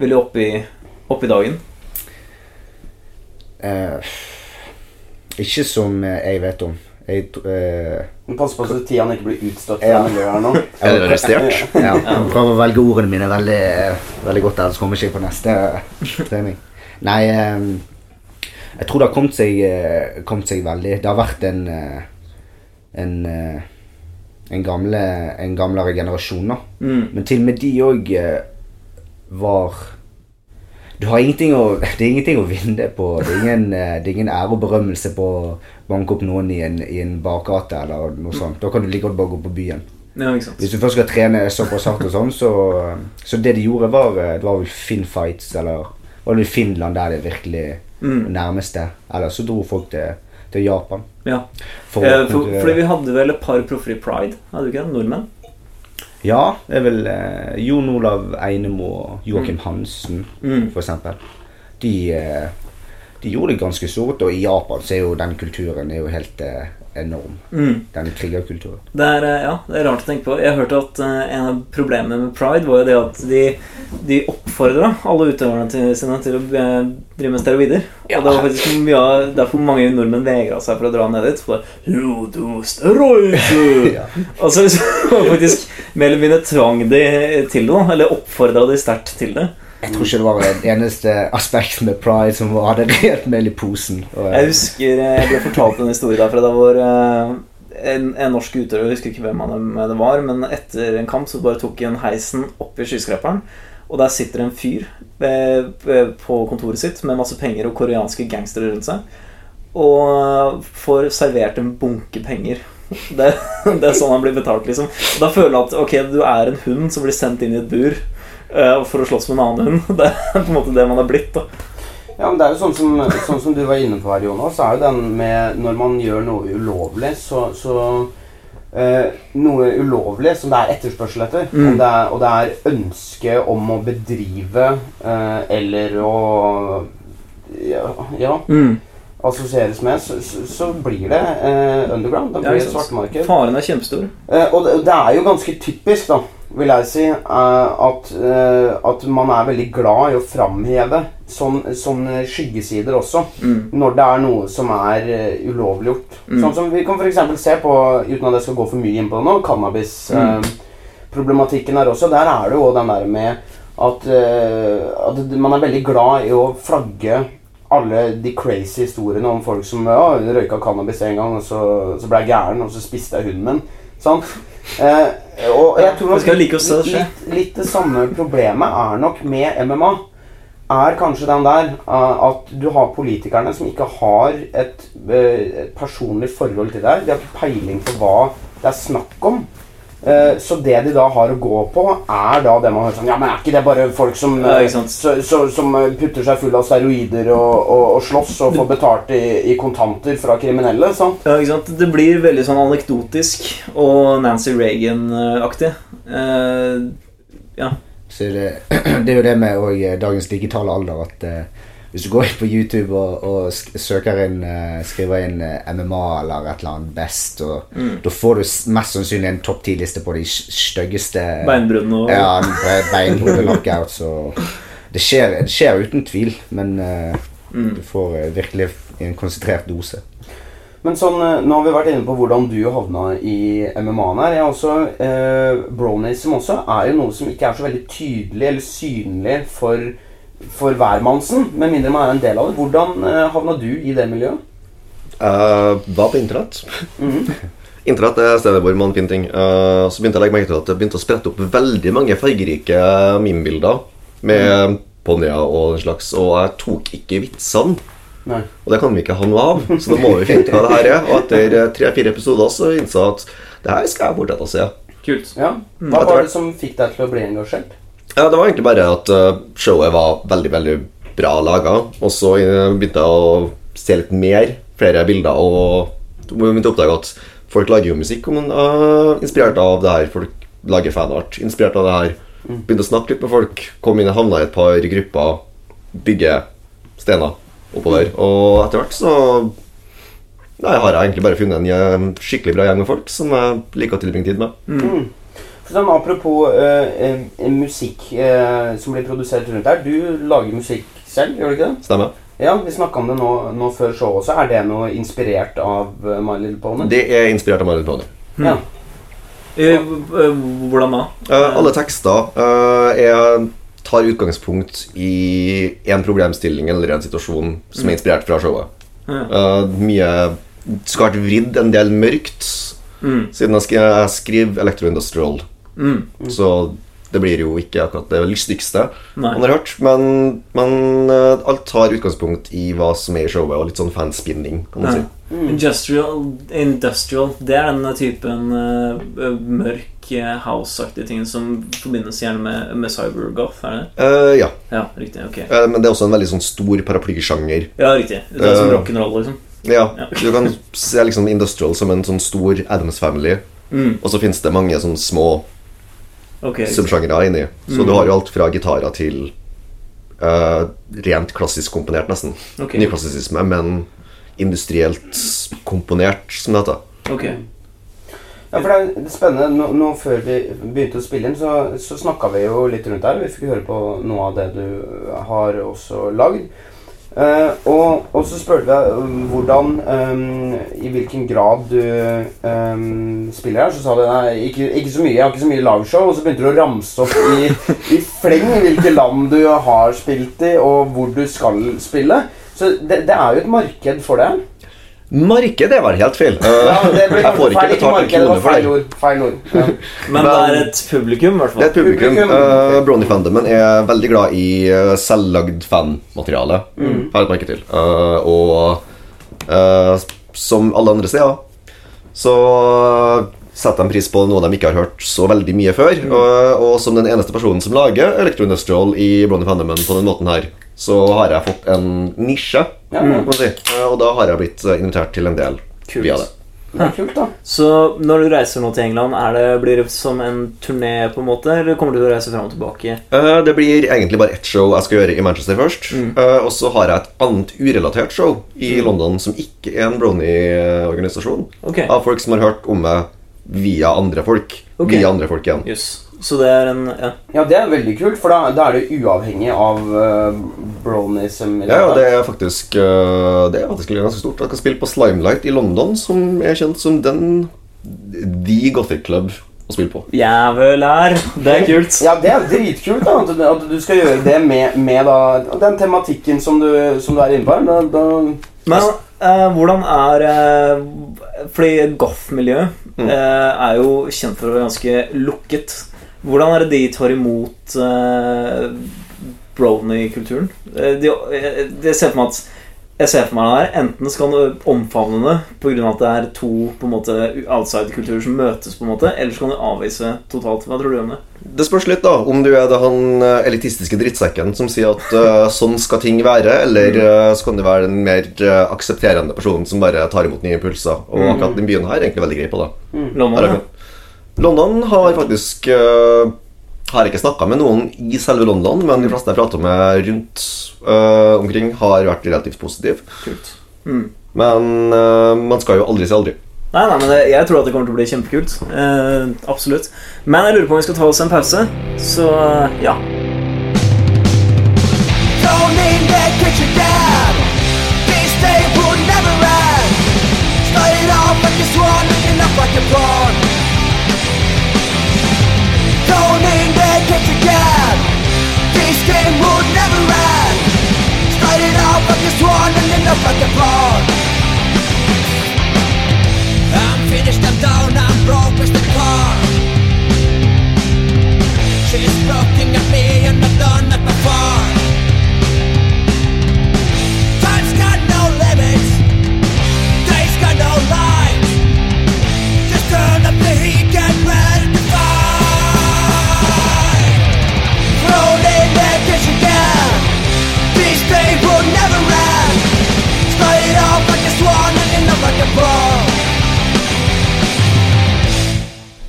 veldig oppe i, oppe i dagen? eh, ikke som eh, jeg vet om. Jeg, eh, Pass på så tida ikke blir utstøtt Ja. fra miljøet her nå. Eller arrestert. Ja, prøver å velge ordene mine veldig, veldig godt, ellers kommer jeg ikke på neste trening. Nei, eh, jeg tror det har kommet seg, eh, kommet seg veldig Det har vært en eh, en, eh, en, gamle, en gamlere generasjon, da. Mm. Men til og med de òg var du har ingenting å, Det er ingenting å vinne på. Det er ingen, det er ingen ære og berømmelse på å banke opp noen i en, i en bakgate eller noe sånt. Da kan du like godt bare gå på byen. Ja. Hvis du først skal trene såpass hardt og sånn, så, så det de gjorde, var Det var vel Finn Fights, eller var det Finland der det virkelig Mm. nærmeste. Eller så dro folk til, til Japan. Ja. For, Eh, for, fordi vi hadde vel et par proffer i Pride, hadde vi ikke det? Nordmenn? Ja, det er vel eh, Jon Olav Einemo og Joakim Hansen, Mm. for eksempel. De, eh, de gjorde det ganske stort, og i Japan så er jo den kulturen er jo helt eh, enorm. Mm. Den krigerkulturen. Det er, eh, ja, det er rart å tenke på. Jeg hørte at uh, en av problemene med Pride var jo det at de, de oppfordra alle utøverne til, sine til å eh, drive med steroider. Og det var faktisk mye av derfor mange nordmenn vegra seg for å dra ned dit. For jo, du, Og så liksom, faktisk mer eller mindre tvang de til det, eller oppfordra de sterkt til det. Jeg tror ikke det var det eneste aspekt med pride som hadde rent mel i posen. Og, Jeg husker eh, jeg ble fortalt en historie derfra. Det var eh, en, en norsk utøver, jeg husker ikke hvem han det var, men etter en kamp så bare tok han heisen opp i skyskraperen. Og der sitter en fyr eh, på kontoret sitt med masse penger og koreanske gangstere rundt seg. Og får servert en bunke penger. Det, det er sånn han blir betalt, liksom. Da føler jeg at ok, du er en hund som blir sendt inn i et bur eh, for å slåss med en annen hund. Det er på en måte det man er blitt. da Ja, men det er jo sånn som, sånn som du var inne på her, Jonas, så er jo den med Når man gjør noe ulovlig, så, så eh, Noe ulovlig som det er etterspørsel etter, Mm. det er, og det er ønske om å bedrive eh, eller å ja, ja, assosieres med, så, så, så blir det eh, underground. Da blir det ja, svartemarked. Faren er kjempestor. Eh, og det, det er jo ganske typisk, da, vil jeg si, eh, at, eh, at man er veldig glad i å framheve sånn, sånne skyggesider også. Mm. Når det er noe som er uh, ulovliggjort. Mm. Sånn som vi kan f.eks. se på, uten at jeg skal gå for mye inn på det nå, Mm. cannabisproblematikken her også. Der er det jo den der med at, eh, at man er veldig glad i å flagge alle de crazy historiene om folk som ja, røyka cannabis en gang, og så, så ble jeg gæren, og så spiste jeg hunden min. Sant? Eh, og jeg tror nok like skje. litt, litt det samme problemet er nok med MMA. Er kanskje den der eh, at du har politikerne som ikke har et, eh, et personlig forhold til deg. De har ikke peiling på hva det er snakk om. Eh, så det de da har å gå på, er da det man hører sånn Ja, men er ikke det bare folk som, Ja, så, så, som eh, putter seg full av steroider og, og, og slåss og får betalt i, i kontanter fra kriminelle? Sant? Ja, ikke sant? Det blir veldig sånn anekdotisk og Nancy Reagan-aktig. Uh, ja. Så det, det er jo det med dagens digitale alder at eh, hvis du går inn på YouTube og, og søker inn eh, skriver inn eh, MMA eller et eller annet best, og Mm. da får du mest sannsynlig en topp ti-liste på de st- styggeste Beinbruddene og Ja, be- og knockouts og det skjer, det skjer uten tvil, men uh, mm. du får virkelig en konsentrert dose. Men sånn, nå har vi vært inne på hvordan du havna i MMA-en her. Jeg har også, eh, Bronism også er jo noe som ikke er så veldig tydelig eller synlig for, for hvermannsen, med mindre man er en del av det. Hvordan eh, havna du i det miljøet? Jeg var på internett. Mhm. Internett er stedet hvor man finner ting. Uh, så begynte jeg å legge merke til at det begynte å sprette opp veldig mange fargerike meme-bilder med ponnier og den slags, og jeg tok ikke vitsene. Nei. Og det kan vi ikke ha noe av, så da må vi finne ut hva det her er. Og etter tre-fire episoder så innså jeg at det her skal jeg fortsette å se. Kult. Ja. Hva var det som fikk deg til å bli engasjert? Ja, Det var egentlig bare at eh, showet var veldig veldig bra laga. Og så eh, begynte jeg å se litt mer, flere bilder, og begynte å oppdage at folk lager jo musikk Og man er inspirert av det her. Folk lager fanart inspirert av det her. Begynte å snakke litt med folk, kom inn og havna i et par grupper, bygge stener oppover. Og etter hvert så Nei, har jeg egentlig bare funnet en eh, skikkelig bra gjeng med folk som jeg liker å tilbringe tid med. Mm. Sånn, apropos eh, eh, musikk uh, som blir produsert rundt her. Du lager musikk selv, gjør du ikke det? Stemmer? Ja, Vi snakka om det nå, nå før showet også. Er det noe inspirert av uh, My Little Pony? Det er inspirert av My Little Pony. Ja. Eh, eh, Hvordan da? Eh, alle tekster eh, er, tar utgangspunkt i en problemstilling eller en situasjon som er inspirert fra showet. Ja. Eh, mye vært vridd en del mørkt, Mm. siden jeg, jeg skriver electro-industrial. Mm. Så det blir jo ikke akkurat det lystigste Nei. man har hørt. Men, men eh, alt tar utgangspunkt i hva som er i showet, og litt sånn fanspinning, kan man Ja. si. Mm. Industrial, industrial Det er denne typen uh, mørk house-aktige ting som forbindes gjerne med, med cybergoth, er det? Uh, ja. Ja, riktig. okay. uh, men det er også en veldig sånn stor paraplysjanger. Ja, riktig. Det er som rock'n'roll, liksom. Ja, Ja. Du kan se liksom Industrial som en sånn stor Adams Family. Mm. Og så finnes det mange sånn små Ok. riktig. subsjangere inni. Så Mm. du har jo alt fra gitarer til uh, rent klassisk komponert, nesten. Okay. Nyklassisisme, men industrielt komponert, som det heter. Okay. Ja, for det er spennende. Nå, nå Før vi begynte å spille inn, så, så snakka vi jo litt rundt her. Vi fikk høre på noe av det du har også lagd. Eh, og, og så spurte jeg um, hvordan um, I hvilken grad du um, spiller her. Så sa du nei, ikke, ikke så mye. Jeg har ikke så mye liveshow. Og så begynte du å ramse opp i, i fleng hvilke land du har spilt i, og hvor du skal spille. Så det, det er jo et marked for det. Marked er vel helt feil. Ja, jeg får ikke betalt en krone for det. ord. Feil ord. Ja. Men det er et publikum, i hvert Det er et publikum. Publikum. Uh, Brony-fandomen er veldig glad i uh, selvlagd fanmateriale. Mm. Har jeg et merke til. Uh, og uh, som alle andre steder så setter de pris på noe de ikke har hørt så veldig mye før. Mm. Og, og som den eneste personen som lager Electro-Industrial i Brony Fandomen på den måten her, så har jeg fått en nisje, Ja, Mm. si. Eh, og da har jeg blitt eh, invitert til en del Kult. via det. Det kult, da. Så når du reiser nå til England, er det, blir det som en turné, på en måte, eller kommer du til å reise fram og tilbake? Uh, det blir egentlig bare ett show jeg skal gjøre i Manchester først. Mm. Uh, og så har jeg et annet urelatert show i London som ikke er en Brony-organisasjon. Okay. Av folk som har hørt om meg via andre folk. Okay. Via andre folk igjen. jøss. Så det er en ja. Ja, det er veldig kult, for da, da er det uavhengig av uh, bronism. Ja, ja, det det er faktisk uh, Det er faktisk ganske stort. Jeg kan spille på Slimelight i London, som er kjent som den The Gothic Club å spille på. Jævel er Det er kult. Ja, det er dritkult da, at, du- at du skal gjøre det med, med da, den tematikken som du, som du er inne på. her. Da, da, Men eh, hvordan er eh, Fordi goth-miljøet Mm. eh, er jo kjent for å være ganske lukket. Hvordan er det de tar imot uh, brony-kulturen? Eh, de, eh, ser for meg at jeg ser for meg det her Enten skal du omfavne det pga. at det er to på en måte outside-kulturer som møtes, på en måte eller så kan du avvise totalt. Hva tror du om det? Det spørs litt, da, om du er det han eh, elitistiske drittsekken som sier at uh, sånn skal ting være, eller uh, så kan du være den mer uh, aksepterende personen som bare tar imot nye impulser. Og Mm. akkurat den byen her er egentlig veldig grei på det. London, Har ja. jeg funnet. London har faktisk uh, Har ikke snakka med noen i selve London, men de fleste jeg prater med rundt uh, omkring, har vært relativt positive. Kult. Mm. Men uh, man skal jo aldri si aldri. Nei, nei, men det, Jeg tror at det kommer til å bli kjempekult. Absolutt. Men jeg lurer på om vi skal ta oss en pause. Så ja. Up like a prawn.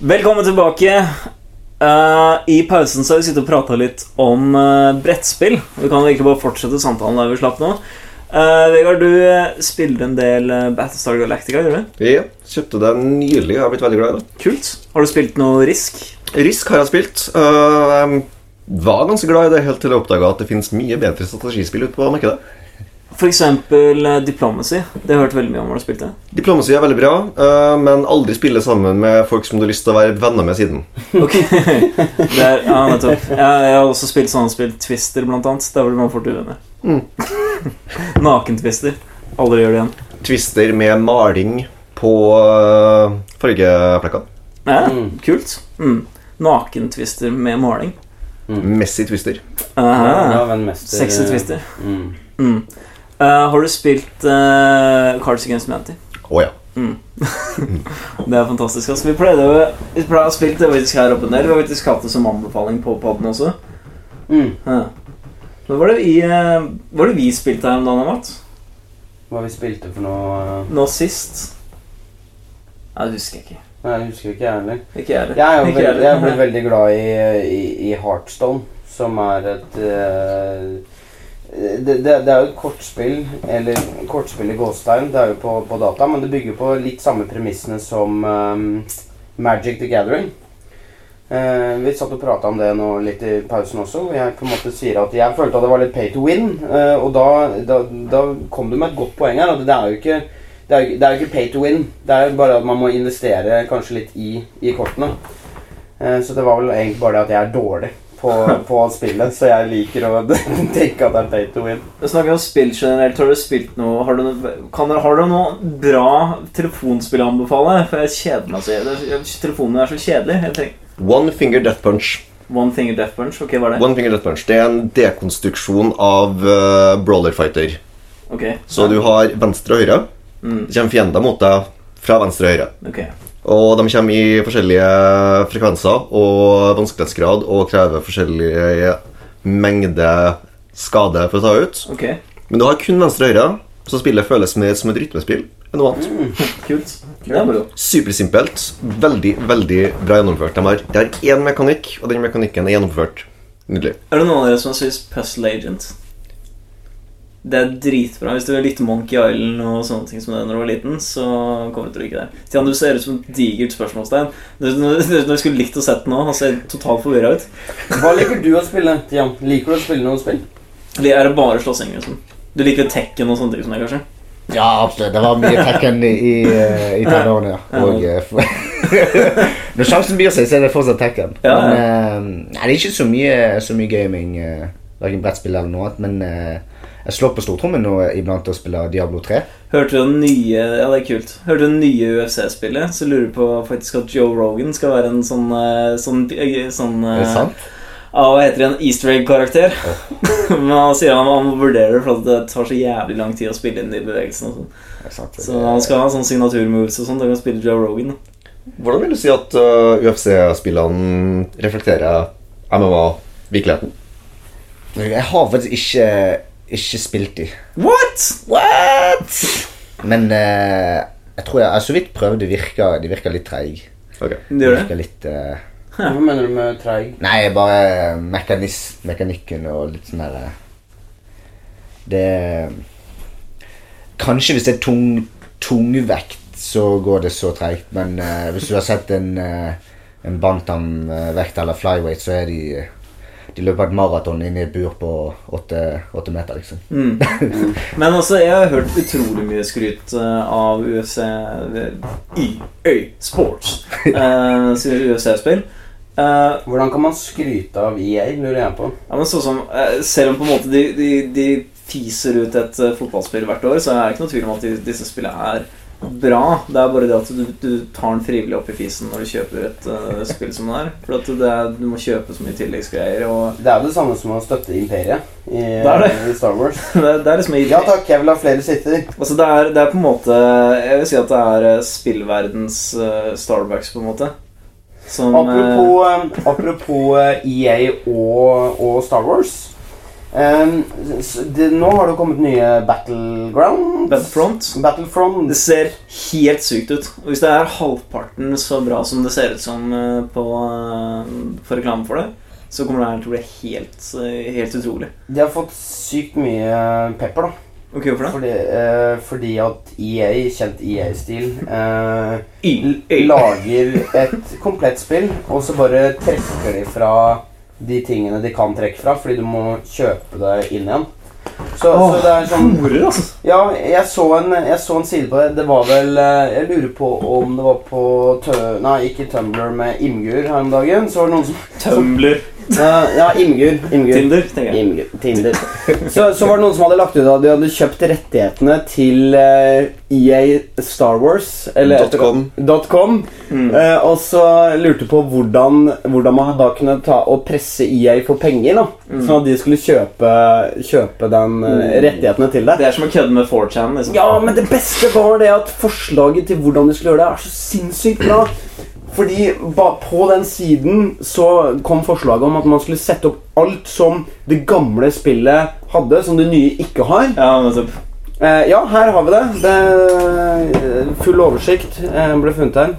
Velkommen tilbake. Uh, I pausen så har vi sittet og prata litt om uh, brettspill. Vi kan egentlig bare fortsette samtalen der vi slapp nå. Uh, Vegard, du spilte en del Battlestar Galactica, gjør du? Ja, kjøpte det nylig. Jeg har blitt veldig glad i det. Kult. Har du spilt noe Risk? Risk har jeg spilt. Uh, jeg var ganske glad i det helt til jeg oppdaga at det fins mye bedre strategispill ute på markedet. Eksempel eh, Diplomacy. Det har jeg hørt veldig mye om. når du spilt det? Diplomacy er veldig bra, eh, men aldri spille sammen med folk som du har lyst til å være venner med siden. Ok. det er, ja, nettopp. Jeg, jeg har også spilt sånne spill. Twister, blant annet. Der blir man fort uvenner. Mm. Nakentwister. Aldri gjør det igjen. Twister med maling på uh, fargeflekkene. Ja, Mm. Kult. Mm. Nakentwister med maling. Messy Twister. Aha. ja, Sexy twister. Mm. Mm. Eh, har du spilt uh, Cards Against Humanity? Å ja. Det er fantastisk. Altså, vi pleide å Vi pleide å spille det faktisk her oppe en del. Vi har faktisk hatt det som anbefaling på podden også. Mm. Ja. Var det vi uh, Var det vi spilte her om dagen, Matt? Hva vi spilte for noe eh, Nå sist? Nei, det husker jeg ikke. Nei, jeg husker ikke jeg heller. Ikke jeg heller. Jeg er jo Ikke veldig, jeg heller. ble veldig glad i, i, i Heartstone, som er et eh, det, det, det er jo et kortspill, eller kortspill i gåstegn. Det er jo på, på data, men det bygger på litt samme premissene som um, Magic the Gathering. Uh, vi satt og prata om det nå litt i pausen også. hvor Jeg på en måte sier at jeg følte at det var litt pay to win. Uh, og da, da, da kom du med et godt poeng her. Det er ikke det er, jo- det er jo ikke pay to win. Det er jo bare at man må investere kanskje litt i, i kortene. Uh, så det var vel egentlig bare det at jeg er dårlig på, på spillet. Så jeg liker å tenke at det er pay to win. Du snakker om spill generelt. Har du spilt noe Har du kan, har du noe bra telefonspill å anbefale? For jeg kjeder meg så jeg- Telefonen er så kjedelig. One Finger Death Punch. One Finger Death Punch. Ok, hva er det? One Finger Death Punch Det er en dekonstruksjon av uh, brawler fighter. Ok, Så du har venstre og høyre. Mm. Det kommer fiender mot deg fra venstre og høyre. ok Og de kommer i forskjellige frekvenser og vanskelighetsgrad og krever forskjellige mengder skade for å ta ut. Okay. Men du har kun venstre høyre, så spillet føles mer som et rytmespill enn noe annet. kult. Kult. er. Supersimpelt. Veldig, veldig bra gjennomført. De har, de har én mekanikk, og den mekanikken er gjennomført. Nydelig. Er det noen av dere som spilt Puzzle Agent? Det er dritbra. Hvis du likte Monkey Island og sånne ting som det når du var liten, så kommer du til å like det. Stian, du ser ut som et digert spørsmålstegn. Når du skulle likt å sett den nå, han ser totalt forvirra ut. Hva liker du å spille, Stian? Liker du å spille noen spill? Det er bare slåssing? Liksom? Du liker Tekken og sånne ting som det, kanskje? Ja, absolutt. Det var mye Tekken i, i, eh, i tenårene, ja. Og, eh, Når sjansen byr seg, så er det fortsatt Tekken. Ja, Men eh, nei, det er ikke så mye, så mye gaming, uh, verken brettspill eller noe annet. Men eh, jeg slår på stortrommen nå iblant og spiller Diablo 3. Hørte du den nye Ja, det er kult. Hørte du den nye UFC-spillet? Så lurer du på faktisk at Joe Rogan skal være en sånn eh, Sånn, eh, sånn Er det eh, sant? Ja, hva heter det? En easter egg-karakter. Men han sier han, han må vurdere det, for at det tar så jævlig lang tid å spille inn de bevegelsene. og sånn. Sant. Så han skal ha sånn signaturmoves og sånn. Da kan spille Joe Rogan. Hvordan vil du si at uh, UFC-spillene reflekterer MMA-virkeligheten? Jeg har faktisk ikke, ikke spilt i. What?! What?! Men eh, jeg tror jeg, jeg så vidt prøvde. De virker, de litt treige. Ok. Det gjør det? Virker litt eh, Hva mener du med treig? Nei, bare mekanis, mekanikken og litt sånn her... Det Kanskje hvis det er tung, tungvekt, så går det så treigt. Men eh, hvis du har sett en, uh, en bantam-vekt eller flyweight, så er de De løper et maraton inne i et bur på åtte, åtte meter, liksom. Mm. Men altså, jeg har hørt utrolig mye skryt eh, av UFC EA Sports. Uh, UFC-spill. Eh, Hvordan kan man skryte av EA, lurer jeg på. Ja, men sånn som eh, Selv om på en måte de, de, de fiser ut et eh, fotballspill hvert år, så er det ikke noe tvil om at de, disse spillene er bra. Det er bare det at du, du tar den frivillig opp i fisen når du kjøper et uh, spill som det er. For at det er, du må kjøpe så mye tilleggsgreier. Og Det er jo det samme som å støtte Imperiet i, Det det. i Star Wars. det, det er liksom Ja takk, jeg vil ha flere sitter. Altså det er, det er på en måte Jeg vil si at det er eh, spillverdens uh, Starbucks, på en måte. Som Apropos, uh, apropos EA og, og Star Wars. Eh, det, nå har det kommet nye Battlegrounds. Battlefront. Battlefront. Det ser helt sykt ut. Og hvis det er halvparten så bra som det ser ut som eh, på, eh, på reklame for det, så kommer det her til å bli helt, eh, helt utrolig. De har fått sykt mye pepper, da. Ok, hvorfor det? Fordi, uh, fordi at EA, kjent EA-stil, uh, lager et komplett spill, og så bare trekker de fra de tingene de kan trekke fra, fordi du må kjøpe det inn igjen. Så, så det er sånn Horer, altså. Ja, jeg så, en, jeg så en side på det. Det var vel eh, Jeg lurer på om det var på tø, Nei, ikke Tumblr med Imgur her om dagen. Så var det noen som Tumbler. Ja, ja Imgur. Imgur. Tinder, tenker jeg. Imgur. Tinder. Så, så var det noen som hadde lagt ut at de hadde kjøpt rettighetene til eh, EA Star Wars. Eller com. Dot com Mm. eh, og så lurte på hvordan, hvordan man da kunne ta og presse EA for penger. da Mm. Sånn at de skulle kjøpe, kjøpe den eh, rettighetene til det. Det er som å kødde med 4chan. Liksom. Ja, men det beste var det at forslaget til hvordan de skulle gjøre det, er så sinnssykt bra. Fordi på den siden så kom forslaget om at man skulle sette opp alt som det gamle spillet hadde, som det nye ikke har. Ja. Eh, ja, her har vi det. det full oversikt eh, ble funnet her.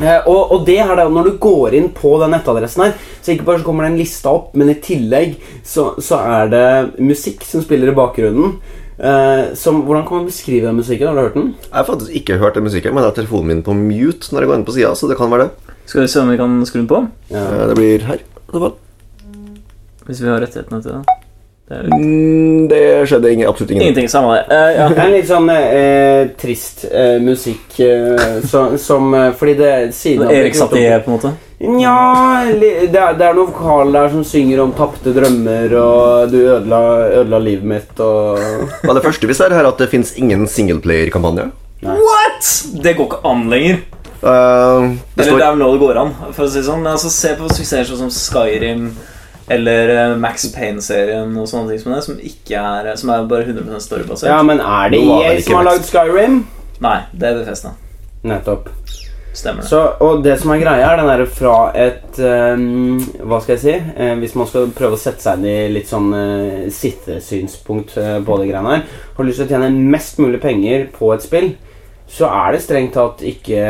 Eh, og, og det er det når du går inn på den nettadressen her, så ikke bare så kommer det en liste opp, men i tillegg så, så er det musikk som spiller i bakgrunnen. Eh, som, hvordan kan man beskrive den musikken? Har du hørt den? Jeg har faktisk ikke hørt den musikken, men jeg har telefonen min på mute når jeg går inn på sida, så det kan være det. Skal vi se om vi kan skru den på? Ja. Uh, Det blir her. Hvis vi har rettighetene til det. Det Mm, Det skjedde ingen, absolutt ingenting. ingenting. Samme det. Uh, ja. Det er en litt sånn uh, trist uh, musikk så, som Fordi det siden Erik knytter Satie, på en måte. Nja det, det er noen vokaler der som synger om tapte drømmer og 'du ødela, ødela livet mitt' og Men det første vi ser her, er at det fins ingen singleplayer-kampanje. What?! Det går ikke an lenger. Eh, det Eller det er vel nå det går an, for å si det sånn. Men altså, se på suksesser som Skyrim eller eh, Max Payne-serien og sånne ting som det, som ikke er Som er bare 100 storybasert. Ja, men er det EA som har lagd Skyrim? Nei, det er Bethesda. Nettopp. Stemmer det. Så, og det som er greia, er den derre fra et um, Hva skal jeg si? Eh, hvis man skal prøve å sette seg inn i litt sånn uh, sittesynspunkt uh, på de greiene her Har lyst til å tjene mest mulig penger på et spill, så er det strengt tatt ikke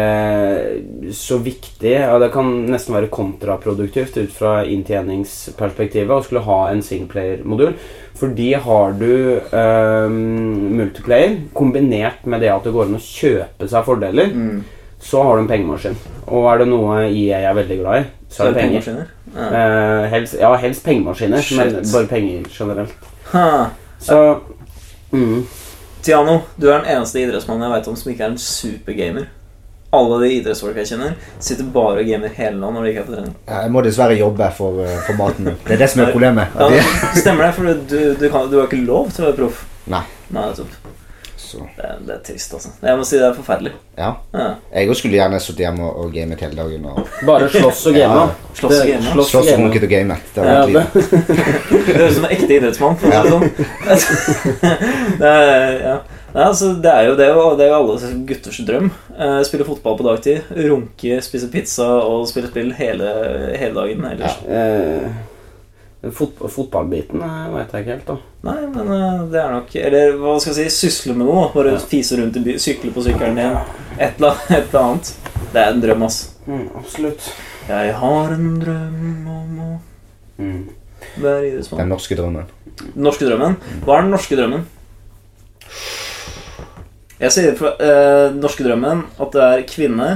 så viktig. Ja, det kan nesten være kontraproduktivt ut fra inntjeningsperspektivet å skulle ha en singleplayer-modul. Fordi har du øh, multiplayer kombinert med det at det går an å kjøpe seg fordeler, Mm. så har du en pengemaskin. Og er det noe EA er veldig glad i, så er det penger. pengemaskiner. Ja. Uh, helst, ja, helst pengemaskiner, men bare penger generelt. Ha. Så mm. Tiano, du er den eneste idrettsmannen jeg vet om som ikke er en supergamer. Alle de idrettsfolk jeg kjenner, sitter bare og gamer hele dagen når de ikke er på trening. Jeg må dessverre jobbe for, eh, for maten min. Det er det som er problemet. Ja, stemmer det, for du, du, kan, du har ikke lov til å være proff. Nei. Nei, nettopp. Så, Det, er- det er trist, altså. Jeg må si det er forferdelig. ja. Ja. Jeg skulle gjerne sittet hjemme og, og gamet hele dagen. Og Bare slåss og game. Ja, slåss og game, slåss slåss og runket og gamet. Det er ja, høres ut som en ekte idrettsmann. Ja. det sånn. det, er, ja. Nei, altså, det, er jo, det, jo, det er jo alle gutters drøm. Eh, spille fotball på dagtid, runke, spise pizza og spille spill hele, hele dagen ellers. eh, fot, fotballbiten veit vet jeg ikke helt, da. Nei, men eh, det er nok Eller hva skal jeg si, sysle med noe. Bare fise rundt i by, sykle på sykkelen din. Et eller, et eller annet. Det er en drøm, ass. Mm, absolutt. Jeg har en drøm om å Mm. være idrettsmann. Den norske drømmen. Den norske drømmen. Hva er den norske drømmen? Jeg sier fra eh, norske drømmen at det er kvinne,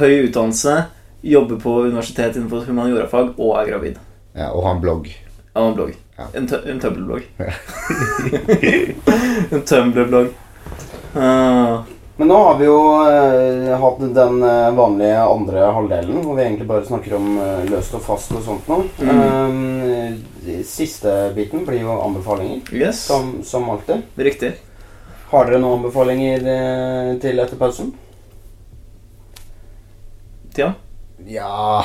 høy utdannelse, jobber på universitet innenfor humaniorafag og er gravid. Ja, og ha en blogg. Ja, en blogg. Ja. En, en Tumblr-blogg. en Tumblr-blogg. Ah, Men nå har vi jo eh, hatt den eh, vanlige andre halvdelen, hvor vi egentlig bare snakker om eh, løst og fast og sånt noe. Mm. Siste biten blir jo anbefalinger, yes, som, som alltid. riktig. Har dere noen anbefalinger til etter pausen? Ja. Ja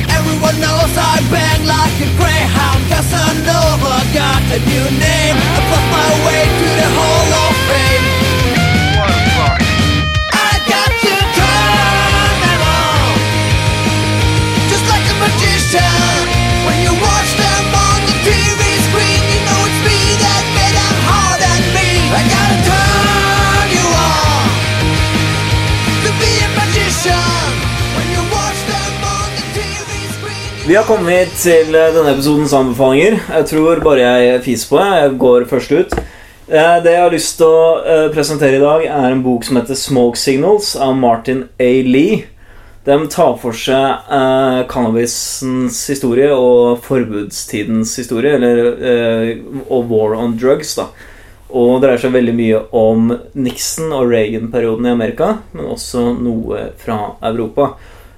Everyone knows I bang like a greyhound. Casanova got a new name. I fought my way to the Hall Vi har kommet til eh, denne episodens anbefalinger. Jeg tror bare jeg fiser på. jeg. Jeg går først ut. Eh, Det jeg har lyst til å eh, presentere i dag, er en bok som heter 'Smoke Signals' av Martin A. Lee. De tar for seg cannabisens historie og forbudstidens historie, eller, og war on drugs. da Og dreier seg veldig mye om Nixon- og Reagan-perioden i Amerika, men også noe fra Europa.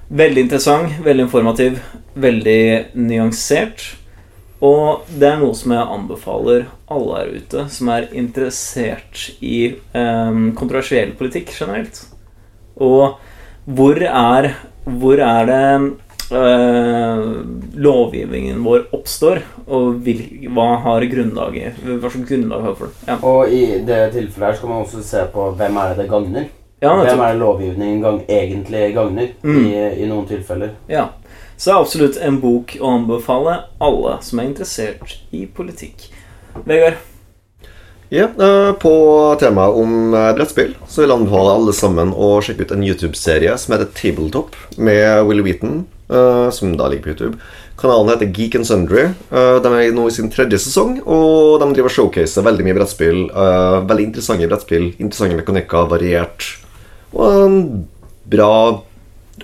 Veldig interessant, veldig informativ, veldig nyansert. Og det er noe som jeg anbefaler alle her ute som er interessert i eh, kontroversiell politikk generelt. Og hvor er, hvor er det eh, lovgivningen vår oppstår, og vil, hva har grunnlaget Hva slags grunnlag har for det? Ja, Og i det tilfellet her skal man også se på hvem er det det gagner. ja Hvem er det lovgivningen gang, egentlig gagner Mm. i, i noen tilfeller. Ja. Så er absolutt en bok å anbefale alle som er interessert i politikk. Vegard? Ja, eh, På temaet om eh, brettspill så vil jeg anbefale alle sammen å sjekke ut en YouTube-serie som heter Tabletop, med Willy Wheaton, eh, som da ligger på YouTube. Kanalen heter Geek and Sundry. De er nå i sin tredje sesong, og de driver showcaser veldig mye brettspill. Veldig interessante brettspill, interessante mekanikker, variert, og en bra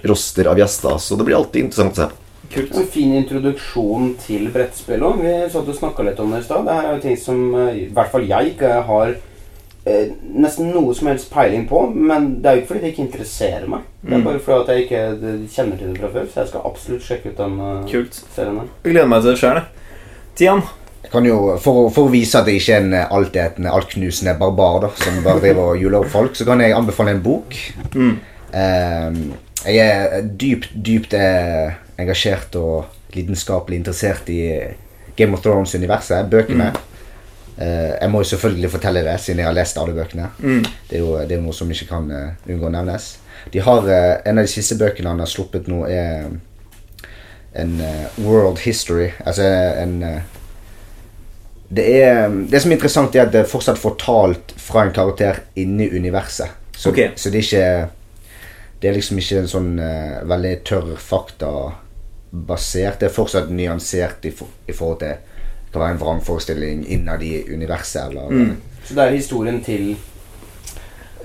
roster av gjester, så det blir alltid interessant å se på. Kult. En fin introduksjon til brettspill òg. Vi satt og snakka litt om det i stad. Det her er jo ting som eh, i hvert fall jeg ikke har eh, nesten noe som helst peiling på. Men det er jo ikke fordi det ikke interesserer meg. Det er Mm. bare fordi at jeg ikke eh, kjenner til det fra før. Så jeg skal absolutt sjekke ut den eh, Kult. serien her. Jeg gleder meg til det sjøl. Tian? Jeg kan jo, for, å- for å vise at jeg ikke er en altetende, altknusende barbar da, som bare driver og juler opp folk, så kan jeg anbefale en bok. Mm. Eh, jeg er dypt, dypt eh, engasjert og lidenskapelig interessert i Game of Thrones-universet, bøkene. Eh, jeg må jo selvfølgelig fortelle det, siden jeg har lest alle bøkene. Mm. Det er jo, det er noe som ikke kan uh, unngå å nevnes. De har, uh, En av de siste bøkene han har sluppet nå, er en World History. Altså en det, er, det som er interessant, er at det er fortsatt fortalt fra en karakter inni universet. Så, okay. så det er ikke Det er liksom ikke en sånn uh, veldig tørr faktabasert. Det er fortsatt nyansert i, for, i forhold til det kan være en vrangforestilling innad i universet. Eller, Mm. Så det er historien til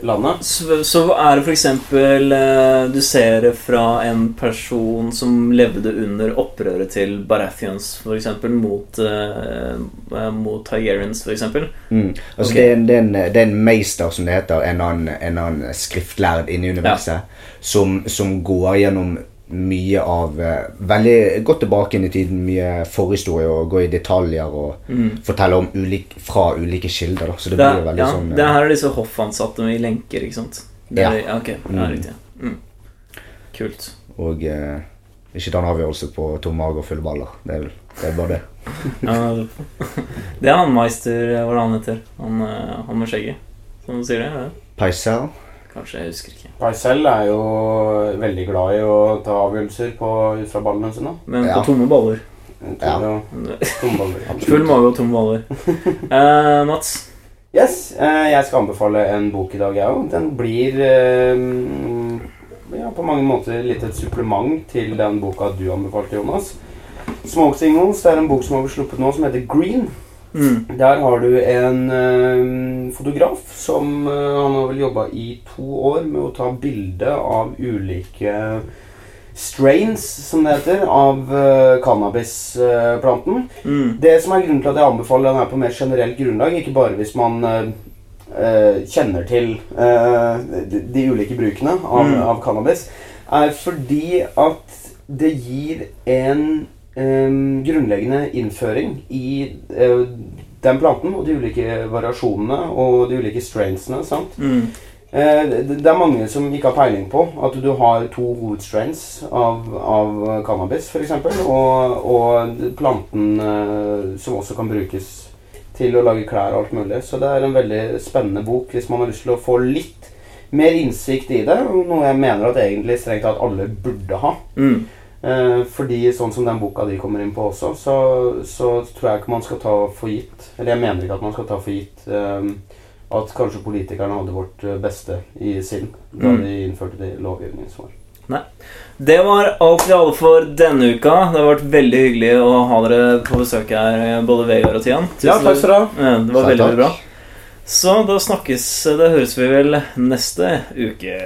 landet. Så, så er det f.eks. Eh, du ser det fra en person som levde under opprøret til Baratheons, f.eks. Mot, eh, mot Targaryens, f.eks. Mm. Altså okay. det, er det, er en, det er en meister, som det heter, en annen, en annen skriftlærd inni universet, som, som går gjennom mye av eh, Veldig godt tilbake inn i tiden, mye forhistorie, og gå i detaljer og Mm. fortelle om ulik, fra ulike kilder. Da. Så det Det, blir veldig ja, sånn eh, det her er disse hoffansatte med lenker, ikke sant? Det Ja. ja. Ok, ja, Mm. riktig. Mm. Kult. Og eh, ikke ta en avgjørelse på tom mage og fulle baller. Det det er bare det. Det er han Meister Hva er det han heter? Han, eh, han med skjegget, som sier det? Paisel. Kanskje, jeg husker ikke. Paisel er jo veldig glad i å ta avgjørelser på, ut fra ballene sine. Men Ja. på tomme baller. Tomme, Ja. tomme baller. Full mage og tomme baller. Eh, Mats? Yes, eh, jeg skal anbefale en bok i dag, jeg òg. Den blir eh, ja, på mange måter litt et supplement til den boka du anbefalte, Jonas. Smoke Singles det er en bok som har blitt sluppet nå, som heter Green. Mm. Der har du en eh, fotograf som eh, Han har vel jobba i to år med å ta bilde av ulike strains, som det heter, av uh, cannabisplanten. Mm. Det som er grunnen til at jeg anbefaler den her på mer generelt grunnlag, ikke bare hvis man eh, eh, kjenner til eh, de, de ulike brukene av, Mm. av cannabis, er fordi at det gir en eh, grunnleggende innføring i eh, den planten og de ulike variasjonene og de ulike strainsene. sant? Mm. Eh, det, er mange som ikke har peiling på at du har to hovedstrains av, av cannabis, f.eks., og, og planten eh, som også kan brukes til å lage klær og alt mulig. Så det er en veldig spennende bok hvis man har lyst til å få litt mer innsikt i det. Noe jeg mener at egentlig strengt tatt alle burde ha. Mm. Eh, fordi sånn som den boka de kommer inn på også, så, så tror jeg ikke man skal ta for gitt Eller jeg mener ikke at man skal ta for gitt eh, at kanskje politikerne hadde vårt eh, beste i sinn da Mm. de innførte de lovgivningen som var. Nei. Det var alt vi hadde for denne uka. Det har vært veldig hyggelig å ha dere på besøk her, både Vegard og Tian. Ja, takk skal du ha. Det var veldig, veldig bra. Så da snakkes Det høres vi vel neste uke.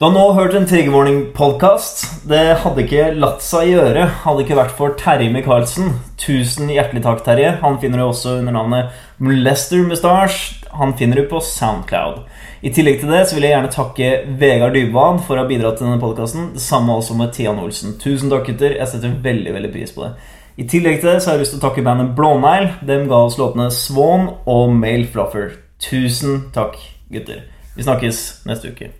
Du har nå hørt en Triggerwarning-podkast. Det hadde ikke latt seg gjøre hadde ikke vært for Terje Micaelsen. Tusen hjertelig takk, Terje. Han finner du også under navnet Molester Mustache. Han finner du på Soundcloud. I tillegg til det så vil jeg gjerne takke Vegard Dybwad for å ha bidratt til denne podkasten. Det samme også med Tian Olsen. Tusen takk, gutter. Jeg setter veldig veldig pris på det. I tillegg til det så har jeg lyst til å takke bandet Blånegl. Dem ga oss låtene Swan og Male Fluffer. Tusen takk, gutter. Vi snakkes neste uke.